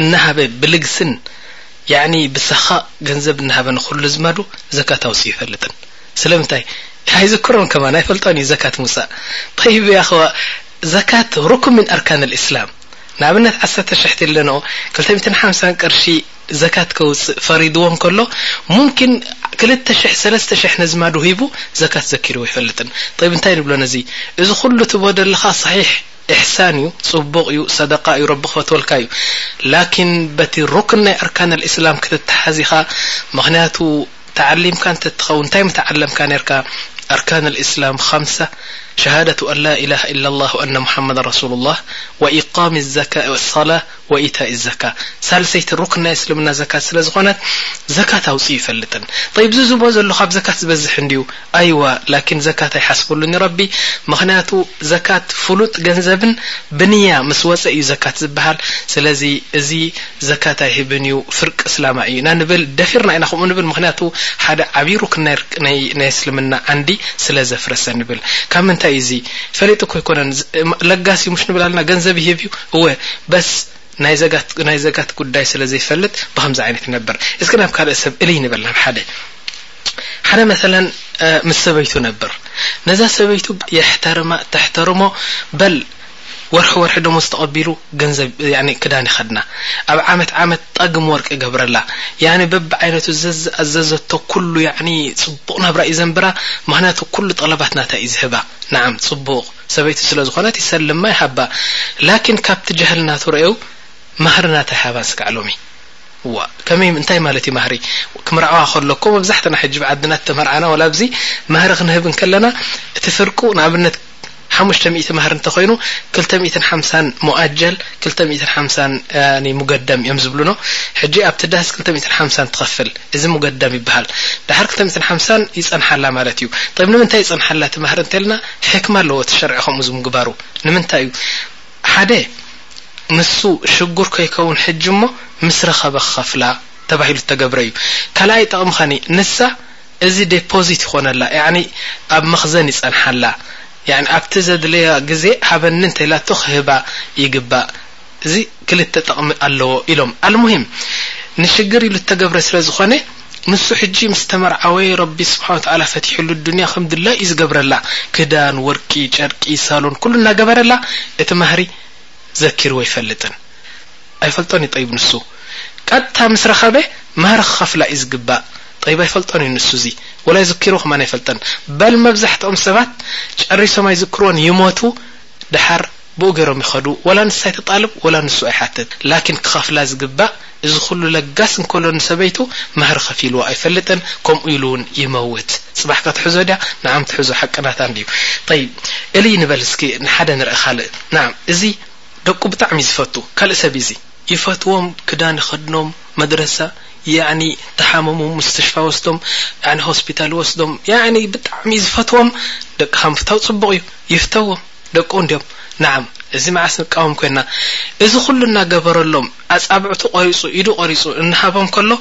እናሃበ ብልግስን ያኒ ብሰኻእ ገንዘብ እናሃበ ንኹሉ ኣዝማዱ ዘካት ኣውጺኡ ኣይፈልጥን ስለምንታይ ኣይዝክሮን ከማን ኣይፈልጦን እዩ ዘካት ምውጻእ ጠይብ ያኣኽዋ ዘካት ሩክን ምን ኣርካን ኣልእስላም ንኣብነት ዓሰርተ ሽሕ ተለንኦ ክልተ ሚእትን ሓምሳን ቅርሺ ዘካት ከውጽእ ፈሪድዎ እንከሎ ሙምኪን ክልተ ሽሕ ሰለስተ ሽሕ ነዝማዱ ሂቡ ዘካት ዘኪርዎ ኣይፈልጥን ጠይብ እንታይ ንብሎ ነዚ እዚ ኩሉ ትብሎ ዘለኻ ሰሒሕ እሕሳን እዩ ጽቡቕ እዩ ሰደቃ እዩ ረቢ ክፈትወልካ እዩ ላኪን በቲ ሩክን ናይ ኣርካን ኣልእስላም ክትተሓዝ ኢኻ ምክንያቱ ተዓሊምካ እንተትኸውን እንታይ ምተዓለምካ ኔርካ ኣርካን ኣልእስላም ኻምሳ ሸሃደቱ ኣን ላኢላህ ኢላላህ ወኣነ ሙሓመዳን ረሱሉላህ ወኢቃሚ ኣዘካ ኣሰላ ወኢታኢ ኣዘካ ሳልሰይቲ ሩክን ናይ እስልምና ዘካት ስለዝኾነት ዘካት ኣውጺኡ ኣይፈልጥን ጠይብ እዚ ዝቦ ዘሎ ካብ ዘካት ዝበዝሕ እንድዩ ኣይዋ ላኪን ዘካት ኣይሓስበሉን ዩ ረቢ ምክንያቱ ዘካት ፍሉጥ ገንዘብን ብንያ ምስ ወፀ እዩ ዘካት ዝበሃል ስለዚ እዚ ዘካት ኣይህብን እዩ ፍርቂ እስላማ እዩ ኢና ንብል ደፊርና ኢና ከምኡ ንብል ምክንያቱ ሓደ ዓብይ ሩክን ናይ እስልምና ዓንዲ ስለ ዘፍረሰ ንብል ካብ ምንታይ እዩ እዚ ፈሊጡ እኮ ኣይኮነን ለጋስ እዩ ምሽ ንብል ኣለና ገንዘብ ይህብ እዩ እወ በስ ናይ ዘጋት ጉዳይ ስለ ዘይፈልጥ ብከምዚ ዓይነት ይነብር እስኪ ናብ ካልእ ሰብ እልይ ንበል ናብ ሓደ ሓደ መሰለን ምስ ሰበይቱ ነብር ነዛ ሰበይቱ የሕተርማ ተሕተርሞ በል ወርሒ ወርሒ ደሞዝ ተቐቢሉ ገንዘብ ያኒ ክዳን ይኸድና ኣብ ዓመት ዓመት ጠግም ወርቂ ይገብረላ ያኒ በብዓይነቱ ዘዝኣዘዘቶ ኩሉ ያኒ ጽቡቕ ናብራ እዩ ዘንብራ ምክንያቱ ኩሉ ጠለባት ናታ እዩ ዝህባ ንዓም ጽቡቕ ሰበይቱ ስለ ዝኾነት ይሰልማ ይሃባ ላኪን ካብቲ ጃህል ናቱ ረኤው ማህሪ ናታ ይሃባ ስጋዕ ሎሚ እዋእ ከመይ እንታይ ማለት እዩ ማህሪ ክምርዐዋ ከሎ እኮ መብዛሕትና ሕጂ ብዓድና ተመርዓና ወላ ኣብዚ ማህሪ ክንህብ እንከለና እቲ ፍርቁ ንኣብነት ሓሙሽተ ሚእቲ ማህሪ እንተኮይኑ ክልተ ሚእትን ሓምሳን ሙኣጀል ክልተ ሚእትን ሓምሳን ሙገደም እዮም ዝብሉኖ ሕጂ ኣብቲ ዳስ ክልተ ሚእትን ሓምሳን ትኸፍል እዚ ሙገደም ይበሃል ድሓር ክልተ ሚእትን ሓምሳን ይጸንሓላ ማለት እዩ ጠብ ንምንታይ ይጸንሓላ እቲ ማህሪ እንተልና ሕክማ ኣለዎ እቲ ሸርዒ ከምኡ ዝምግባሩ ንምንታይ እዩ ሓደ ንሱ ሽጉር ከይከውን ሕጂ እሞ ምስ ረከበ ክከፍላ ተባሂሉ እተገብረ እዩ ካልኣይ ጥቅሚ ከኒ ንሳ እዚ ዴፖዚት ይኮነላ ያኒ ኣብ መክዘን ይጸንሓላ ያኒ ኣብቲ ዘድልያ ግዜ ሃበኒ እንተኢላቶ ክህባ ይግባእ እዚ ክልተ ጥቅሚ ኣለዎ ኢሎም ኣልሙሂም ንሽግር ኢሉ እተገብረ ስለዝኮነ ንሱ ሕጂ ምስ ተመርዓወ ረቢ ስብሓን ወተዓላ ፈቲሕሉ ዱንያ ከም ድላዩ እዩ ዝገብረላ ክዳን ወርቂ ጨርቂ ሳሎን ኩሉ እናገበረላ እቲ ማህሪ ዘኪርዎ ኣይፈልጥን ኣይፈልጦን እዩ ጠይብ ንሱ ቀጥታ ምስ ረኸበ ማህሪ ክኸፍላ እዩ ዝግባእ ጠይብ ኣይፈልጦን እዩ ንሱ እዚ ወላ ይዝኪሮ ከማን ኣይፈልጠን በል መብዛሕትኦም ሰባት ጨሪሶም ኣይዝክርዎን ይሞቱ ደሓር ብኡ ገሮም ይኸዱ ወላ ንሳ ኣይተጣልብ ወላ ንሱ ኣይሓትት ላኪን ክኸፍላ ዝግባእ እዚ ኩሉ ለጋስ እንከሎ ንሰበይቱ ማህሪ ከፊልዋ ኣይፈልጥን ከምኡ ኢሉ ውን ይመውት ጽባሕ ከትሕዞ ድያ ንዓም ትሕዞ ሓቂ ናታ እንድዩ ጠይብ እልይ ንበል እስኪ ንሓደ ንርእ ካልእ ንዓም እዚ ደቁ ብጣዕሚ እዩ ዝፈቱ ካልእ ሰብ እዩ እዚ ይፈትዎም ክዳን ይኸድኖም መድረሳ ያኒ ተሓመሙ ሙስተሽፋ ወስዶም ያኒ ሆስፒታል ይወስዶም ያኒ ብጣዕሚ እዩ ዝፈትዎም ደቅኻ ምፍታው ጽቡቕ እዩ ይፍተዎም ደቁ እንድዮም ናዓም እዚ ማዓስ ንቃወም ኮይና እዚ ኩሉ እናገበረሎም ኣፃብዕቱ ቆሪፁ ኢዱ ቆሪፁ እናሃቦም ከሎ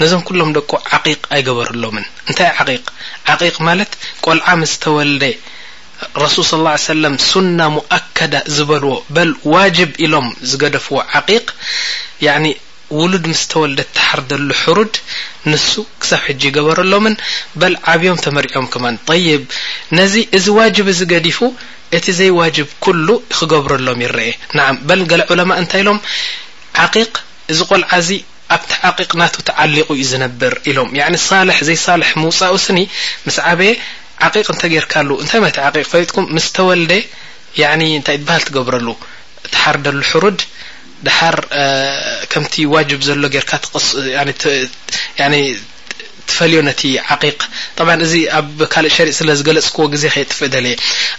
ነዞም ኩሎም ደቁ ዓቂቅ ኣይገበረሎምን እንታይ ዓቂቅ ዓቂቅ ማለት ቆልዓ ምስ ተወልደ ረሱል ص ላ ሰለም ሱና ሙኣከዳ ዝበልዎ በል ዋጅብ ኢሎም ዝገደፍዎ ዓቂቅ ያኒ ውሉድ ምስ ተወልደ እትሓርደሉ ሕሩድ ንሱ ክሳብ ሕጂ ይገበረሎምን በል ዓብዮም ተመርዕዮም ከማን ጠይብ ነዚ እዚ ዋጅብ እዚ ገዲፉ እቲ ዘይዋጅብ ኩሉ ክገብረሎም ይረኤ ናዓም በል ገለ ዑለማእ እንታይ ኢሎም ዓቂቅ እዚ ቆልዓ እዚ ኣብቲ ዓቂቅ ናቱ ተዓሊቁ እዩ ዝነብር ኢሎም ያኒ ሳልሕ ዘይሳልሕ ምውጻኡ ስኒ ምስ ዓበየ ዓቂቅ እንተጌርካሉ እንታይ ማለት እዩ ዓቂቅ ፈሊጥኩም ምስ ተወልደ ያኒ እንታይ ይበሃል ትገብረሉ ትሓርደሉ ሕሩድ ደሓር ከምቲ ዋጅብ ዘሎ ጌርካ ትፈልዮ ነቲ ዓቂቅ ጠብዓ እዚ ኣብ ካልእ ሸሪጥ ስለ ዝገለጽክዎ ግዜ ከየጥፍእ ደልየ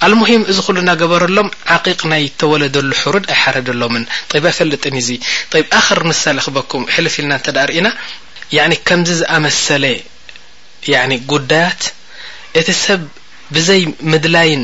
ኣልሙሂም እዚ ኩሉ እናገበረሎም ዓቂቅ ናይ ተወለደሉ ሕሩድ ኣይሓረደሎምን ጠይብ ኣይፈልጥን እዚ ጠይብ ኣኽር ምሳሌ ክበኩም ሕልፍ ኢልና እንተ ርኢና ያኒ ከምዚ ዝኣመሰለ ያኒ ጉዳያት እቲ ሰብ ብዘይ ምድላይን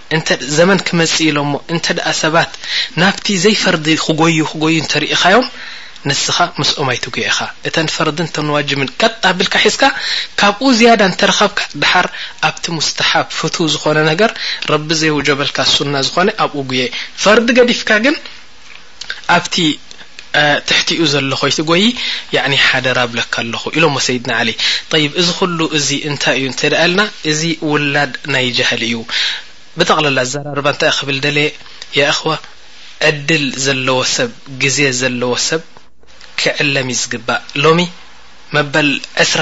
እንተ ዘመን ክመጽእ ኢሎሞ እንተ ሰባት ናብቲ ዘይፈርዲ ክጎዩ ክጎዩ እንተ ርኢኻዮም ንስኻ ምስኦም ኣይትጉየ ኢኻ እተን ፈርድን እተን ዋጅብን ቀጥ ኣቢልካ ሒዝካ ካብኡ ዝያዳ እንተ ረኸብካ ደሓር ኣብቲ ሙስተሓብ ፍትው ዝኾነ ነገር ረቢ ዘየውጀበልካ ሱና ዝኾነ ኣብኡ ጉየ ፈርዲ ገዲፍካ ግን ኣብቲ ትሕቲኡ ዘሎ ኮይትጎይ ያኒ ሓደራ ብለካ ኣለኹ ኢሎሞ ሰይድና ዓሊ ጠይብ እዚ ኩሉ እዚ እንታይ እዩ እንተ ኢልና እዚ ውላድ ናይ ጃህል እዩ ብጠቕለላ ኣዘራርባ እንታይ እዩ ክብል ደልየ ያእኽዋ ዕድል ዘለዎ ሰብ ግዜ ዘለዎ ሰብ ክዕለም እዩ ዝግባእ ሎሚ መበል ዕስራ